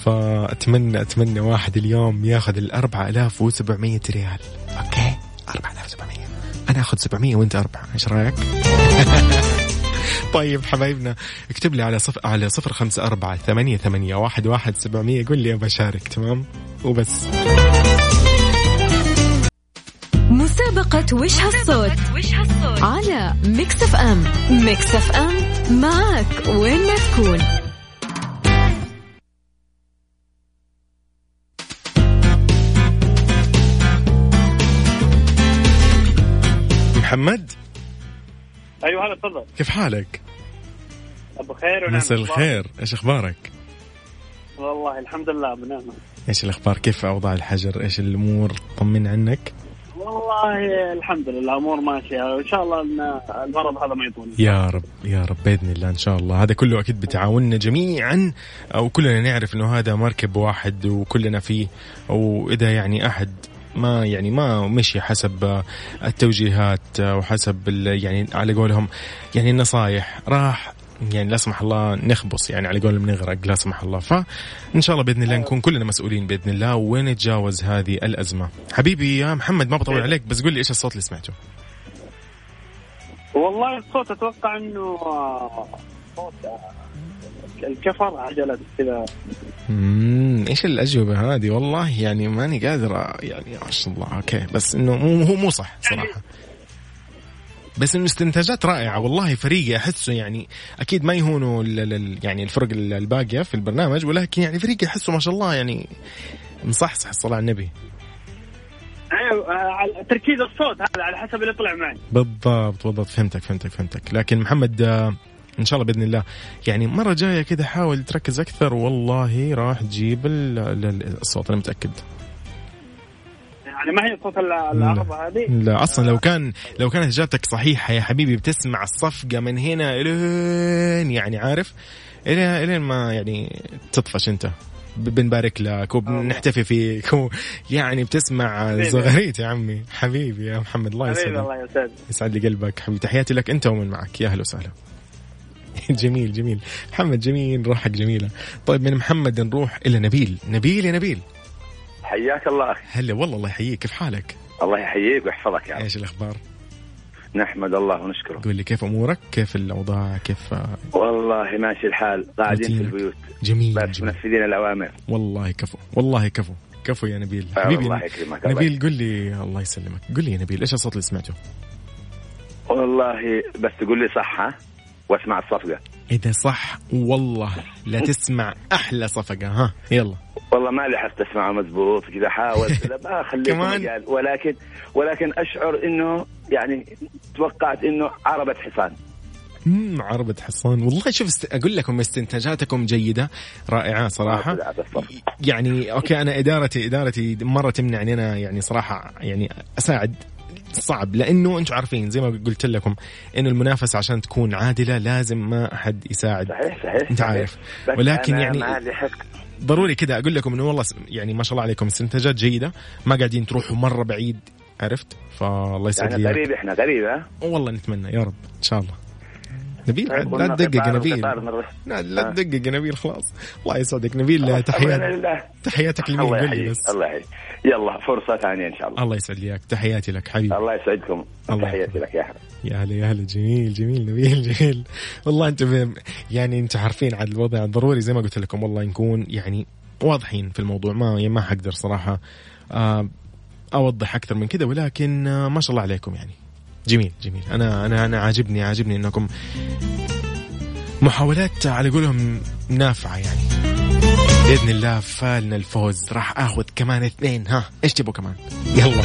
فأتمنى أتمنى واحد اليوم ياخذ ال 4700 ريال. أوكي؟ 4700 أنا آخذ 700 وأنت 4 إيش رأيك؟ طيب حبايبنا اكتب لي على صف على صفر خمسة أربعة ثمانية ثمانية واحد واحد سبعمية قول لي أبى أشارك تمام؟ وبس. مسابقة وش هالصوت؟ على ميكس اف ام. ميكس اف ام معك وين ما تكون. محمد؟ أيوه هلا تفضل كيف حالك؟ أبو خير ونعم مساء. الخير إيش أخبارك؟ والله الحمد لله بنعمة إيش الأخبار؟ كيف أوضاع الحجر؟ إيش الأمور؟ طمنا عنك والله الحمد لله امور ماشية وإن شاء الله إن المرض هذا ما يطول يا رب يا رب بإذن الله إن شاء الله هذا كله أكيد بتعاوننا جميعا وكلنا نعرف إنه هذا مركب واحد وكلنا فيه واذا يعني أحد ما يعني ما مشي حسب التوجيهات وحسب يعني على قولهم يعني النصايح. راح يعني لا سمح الله نخبص يعني على قولهم نغرق لا سمح الله. فان شاء الله بإذن الله نكون كلنا مسؤولين بإذن الله. ونتجاوز هذه الأزمة؟ حبيبي يا محمد ما بطول عليك بس قول لي إيش الصوت اللي سمعته؟ والله الصوت أتوقع انه صوت الكفر عجلة كذا. امم إيش الأجوبة هذه؟ والله يعني ماني قادر يعني ما شاء الله. أوكي بس إنه مو هو مو صح صراحة. بس إنه استنتاجات رائعة. والله فريقي أحسه يعني أكيد ما يهونوا ال- ال- يعني الفرق ال- الباقية في البرنامج ولكن يعني فريقي احسه ما شاء الله يعني مصحصح الصلاه على النبي. أيوه آه، تركيز الصوت هذا على حسب اللي طلع معي. بالضبط بالضبط. فهمتك فهمتك فهمتك. لكن محمد آه، إن شاء الله بإذن الله. يعني مرة جاية كذا حاول تركز أكثر. والله راح تجيب ال- ال- الصوت أنا متأكد. يعني ما هي صوت ال- العرض هذه؟ لا أصلا لو كان لو كانت إجابتك صحيحة يا حبيبي بتسمع الصفقة من هنا إلين يعني عارف؟ الين إلين ما يعني تطفش أنت. بنبارك لك وبنحتفي فيك و يعني بتسمع. زغاريت يا عمي. حبيبي يا محمد الله يسعدك. الله يسعد لي قلبك. حبيبي تحياتي لك أنت ومن معك. يا أهلا وسهلا. جميل جميل. محمد جميل. روحك جميلة. طيب من محمد نروح إلى نبيل. نبيل يا نبيل. حياك الله. أخي هلا والله الله يحييك. كيف حالك؟ الله يحييك ويحفظك يا إيش الأخبار؟ نحمد الله ونشكره. قول لي كيف أمورك؟ كيف الأوضاع؟ كيف والله ماشي الحال. قاعدين في البيوت. جميل. منفذين الأوامر. والله كفو والله كفو. كفو يا نبيل. آه، حبيبي الله يكرمك، الله نبيل قل لي الله يسلمك. قل لي يا نبيل إيش الصوت اللي سمعته؟ والله بس تقول لي صح ها؟ واسمع الصفقة. إذا صح والله لا تسمع أحلى صفقة ها يلا. والله ما لحقت اسمعه مزبوط كذا حاولت ما خليت كمان؟ مجال. ولكن ولكن أشعر إنه يعني توقعت إنه عربة حصان. امم عربة حصان. والله شوف است... أقول لكم استنتاجاتكم جيدة رائعة صراحة. يعني okay أنا ادارتي إدارتي مرة تمنعني أنا يعني صراحة يعني أساعد. صعب لأنه أنتم عارفين زي ما قلت لكم إنه المنافسة عشان تكون عادلة لازم ما أحد يساعد. صحيح صحيح أنت. عارف. ولكن يعني ضروري كذا أقول لكم إنه والله يعني ما شاء الله عليكم استنتاجات جيدة ما قاعدين تروحوا مرة بعيد عرفت؟ فالله يسعد يعني لي قريب إحنا قريب ها؟ والله نتمنى يا رب إن شاء الله. نبيل طيب، لا تدقق نبيل. لا لا آه. تدقق نبيل خلاص. الله يسعدك نبيل الله تحيات لله. تحياتك لمين؟ قول لي بس. الله يحييك. يلا فرصة ثانية إن شاء الله. الله يسعد لي إياك. تحياتي لك حبيبي. الله يسعدكم. الله تحياتي لك يا أحمد. يا هلا يا هلا جميل جميل نبيل جميل. والله انت يعني انت عارفين عاد الوضع ضروري زي ما قلت لكم والله نكون يعني واضحين في الموضوع. ما يعني ما حقدر صراحة آه، أوضح أكثر من كذا ولكن آه، ما شاء الله عليكم يعني. جميل جميل. أنا أنا أنا عاجبني عاجبني إنكم محاولات على قولهم نافعة يعني. بإذن الله فالنا الفوز. راح آخذ كمان اثنين. ها إيش تبغوا كمان؟ يلا.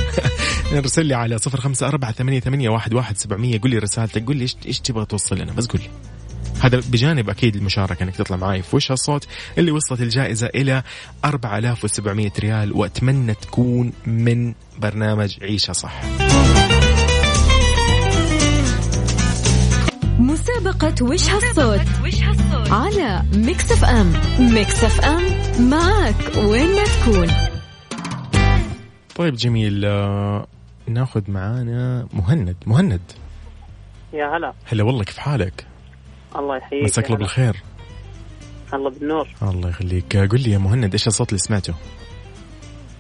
ارسل لي على صفر خمسة أربعة ثمانية, ثمانية واحد, واحد سبعمية. قول لي رسالتك. قول لي إيش تبغى توصل لنا. بس قول لي. هذا بجانب أكيد المشاركة إنك تطلع معي في وش الصوت؟ اللي وصلت الجائزة إلى 4700 ريال. وأتمنى تكون من برنامج عيشة صح. مسابقة وش هالصوت؟ على ميكس اف ام. ميكس اف ام معك وين ما تكون. طيب جميل آه، ناخذ معانا مهند. مهند. يا هلا. هلا والله كيف حالك؟ الله يحييك. مساك الله. بالخير. الله بالنور. الله يخليك. آه، قل لي يا مهند إيش الصوت اللي سمعته؟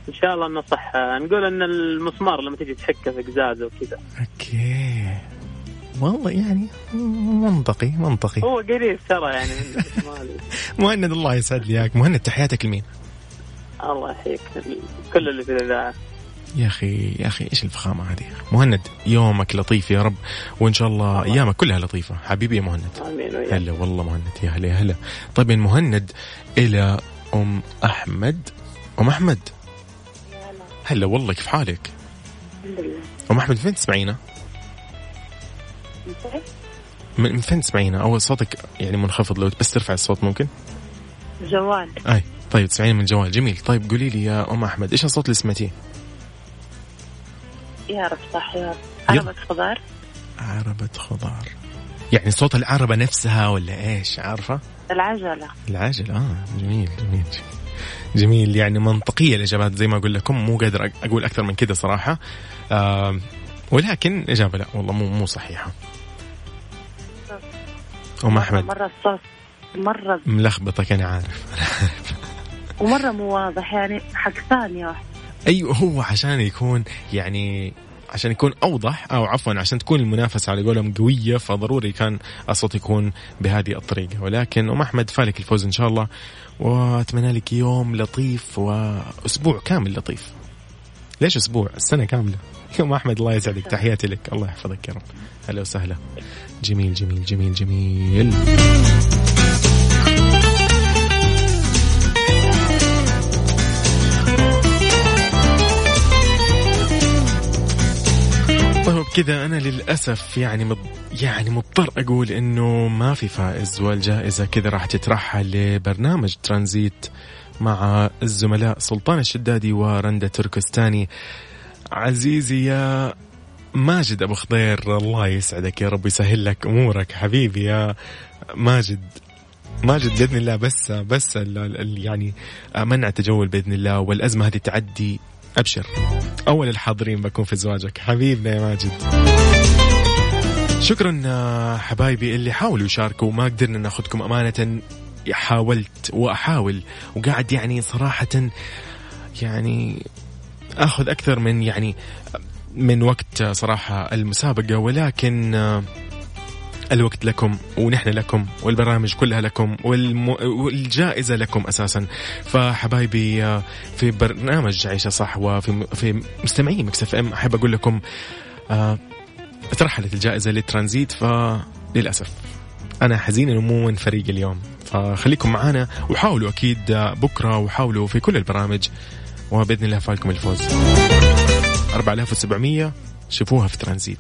إن شاء الله إنه صح. نقول إن المسمار لما تجي تحكه في قزاز وكذا. أوكي. والله يعني منطقي منطقي. هو قريب ترى يعني. من. مهند الله يسعد لي إياك. مهند تحياتك لمين؟ الله يحييك. كل اللي في الإذاعة. يا أخي يا أخي إيش الفخامة هذه؟ مهند يومك لطيف يا رب. وإن شاء الله أيامك كلها لطيفة. حبيبي يا مهند. آمين وياك. هلا والله مهند. يا هلا يا هلا. طيب من مهند إلى أم أحمد. أم أحمد. هلا والله كيف حالك؟ الحمد لله. أم أحمد فين تسمعينا؟ من فين تسمعينا أول صوتك يعني منخفض لو بس ترفع الصوت ممكن؟ جوال. أي طيب تسمعيني من الجوال جميل. طيب قولي لي يا أم أحمد إيش الصوت اللي سمعتيه؟ يا رب صح يا رب. عربة خضار. عربة خضار. يعني صوت العربة نفسها ولا إيش؟ عارفة؟ العجلة. العجل آه جميل جميل جميل. يعني منطقية الإجابات زي ما أقول لكم مو قادر أق- أقول أكثر من كذا صراحة. آه ولكن إجابة لا والله مو مو صحيحة. أم أحمد. مرة الصوت مرة ملخبطك أنا عارف. ومرة مو واضح يعني حق ثانية. واحدة أيوه هو عشان يكون يعني عشان يكون أوضح أو عفوا عشان تكون المنافسة على قولهم قوية فضروري كان الصوت يكون بهذه الطريقة. ولكن أم أحمد فالك الفوز إن شاء الله وأتمنى لك يوم لطيف وأسبوع كامل لطيف. ليش أسبوع؟ السنة كاملة. يوم أحمد الله يسعدك. تحياتي لك. الله يحفظك يا رب. هلا وسهلا. جميل جميل جميل جميل. طيب كذا أنا للأسف يعني مض... يعني مضطر أقول إنه ما في فائز والجائزة كذا راح تترحل لبرنامج ترانزيت مع الزملاء سلطان الشدادي ورندا تركستاني. عزيزي يا ماجد أبو خضير الله يسعدك يا رب يسهل لك أمورك. حبيبي يا ماجد ماجد بإذن الله بس بس يعني منع التجول بإذن الله والأزمة هذه تعدي. أبشر. أول الحاضرين بكون في زواجك. حبيبنا يا ماجد. شكرا حبايبي اللي حاولوا يشاركوا ما قدرنا ناخذكم أمانة. حاولت وأحاول وقاعد يعني صراحة يعني أخذ أكثر من يعني من وقت صراحة المسابقة ولكن آه، الوقت لكم ونحن لكم والبرامج كلها لكم والم... والجائزة لكم أساسا. فحبايبي آه، في برنامج عيشة صح وفي في مستمعين مكسف إم أحب أقول لكم آه ترحلت الجائزة للترانزيت فللأسف أنا حزين إنه مو من فريق اليوم. فخليكم معنا وحاولوا أكيد بكرة وحاولوا في كل البرامج وبإذن الله فالكم الفوز. 4700 شوفوها في ترانزيت.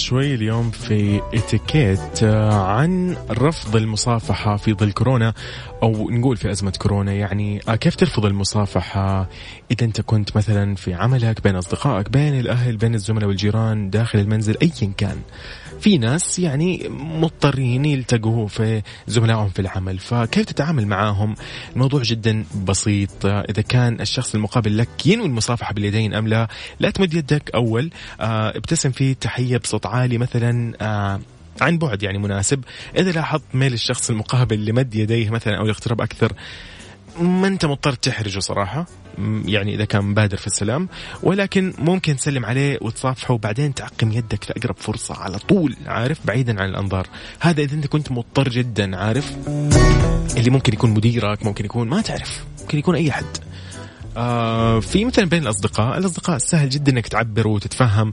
شوي اليوم في اتيكيت آه، عن رفض المصافحة في ظل كورونا أو نقول في أزمة كورونا. يعني آه، كيف ترفض المصافحة إذا أنت كنت مثلا في عملك بين أصدقائك بين الأهل بين الزملاء والجيران داخل المنزل أيا كان؟ في ناس يعني مضطرين يلتقوا في زملائهم في العمل فكيف تتعامل معاهم؟ الموضوع جدا بسيط. إذا كان الشخص المقابل لك ينوي المصافحة باليدين أم لا لا تمد يدك أول. آه، ابتسم فيه تحية بصوت عالي مثلا آه، عن بعد يعني مناسب. إذا لاحظت ميل الشخص المقابل لمد يديه مثلا أو الاقتراب أكثر ما انت مضطر تحرجه صراحة يعني إذا كان بادر في السلام ولكن ممكن تسلم عليه وتصافحه وبعدين تعقم يدك في اقرب فرصة على طول عارف؟ بعيدا عن الأنظار. هذا إذا أنت كنت مضطر جدا عارف؟ اللي ممكن يكون مديرك ممكن يكون ما تعرف ممكن يكون أي حد. آه في مثلا بين الأصدقاء الأصدقاء سهل جدا إنك تعبر وتتفهم.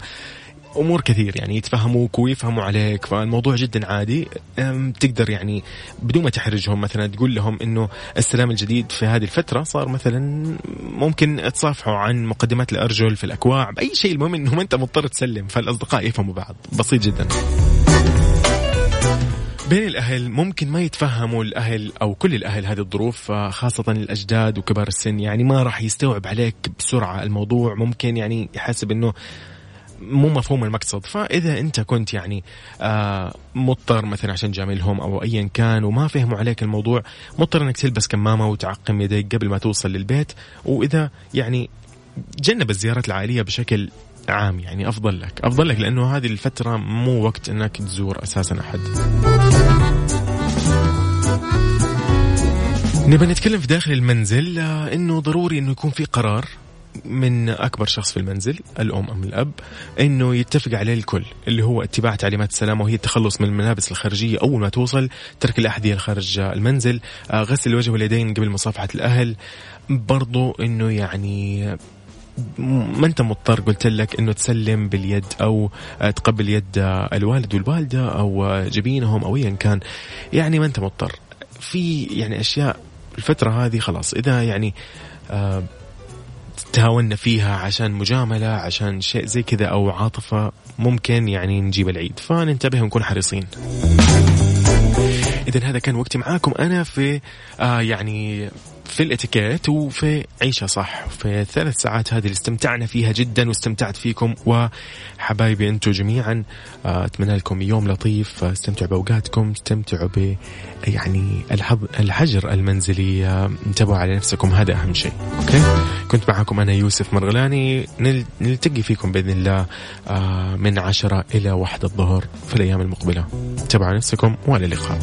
أمور كثير يعني يتفهموك ويفهموا عليك فالموضوع جدا عادي. تقدر يعني بدون ما تحرجهم مثلا تقول لهم إنه السلام الجديد في هذه الفترة صار مثلا ممكن تصافحوا عن مقدمات الأرجل في الأكواع بأي شيء المهم إنه ما أنت مضطر تسلم فالأصدقاء يفهموا بعض. بسيط جدا. بين الأهل ممكن ما يتفهموا الأهل أو كل الأهل هذه الظروف خاصة الأجداد وكبار السن يعني ما راح يستوعب عليك بسرعة الموضوع. ممكن يعني يحسب أنه مو مفهوم المقصد. فإذا أنت كنت يعني آه مضطر مثلا عشان جاملهم أو ايا كان وما فهموا عليك الموضوع مضطر إنك تلبس كمامة وتعقم يديك قبل ما توصل للبيت. وإذا يعني جنب الزيارات العائلية بشكل عام يعني أفضل لك. أفضل لك لأنه هذه الفترة مو وقت إنك تزور أساسا أحد. نبى نتكلم في داخل المنزل آه، إنه ضروري إنه يكون في قرار. من أكبر شخص في المنزل الأم أم الأب إنه يتفق عليه الكل اللي هو اتباع تعليمات السلامه وهي التخلص من الملابس الخارجية. أول ما توصل ترك الأحذية خارج المنزل آه، غسل الوجه واليدين قبل مصافحة الأهل. برضو إنه يعني ما أنت مضطر قلت لك إنه تسلم باليد أو آه، تقبل يد الوالد والوالدة أو جبينهم أو ايا كان. يعني ما أنت مضطر. في يعني أشياء الفترة هذه خلاص. إذا يعني آه تهاونا فيها عشان مجاملة عشان شيء زي كذا أو عاطفة ممكن يعني نجيب العيد. فننتبه ونكون حريصين. إذا هذا كان وقتي معاكم. أنا في آه يعني في الاتيكيت وفي عيشة صح؟ في الثلاث ساعات هذه اللي استمتعنا فيها جدا واستمتعت فيكم. وحبايبي أنتم جميعا آه، أتمنى لكم يوم لطيف. آه، استمتعوا بأوقاتكم استمتعوا ب يعني الحجر المنزلي. آه، انتبهوا على نفسكم هذا أهم شيء. أوكي؟ كنت معكم أنا يوسف مرغلاني. نلتقي فيكم بإذن الله من عشرة إلى واحدة الظهر في الأيام المقبلة. انتبهوا على نفسكم وإلى اللقاء.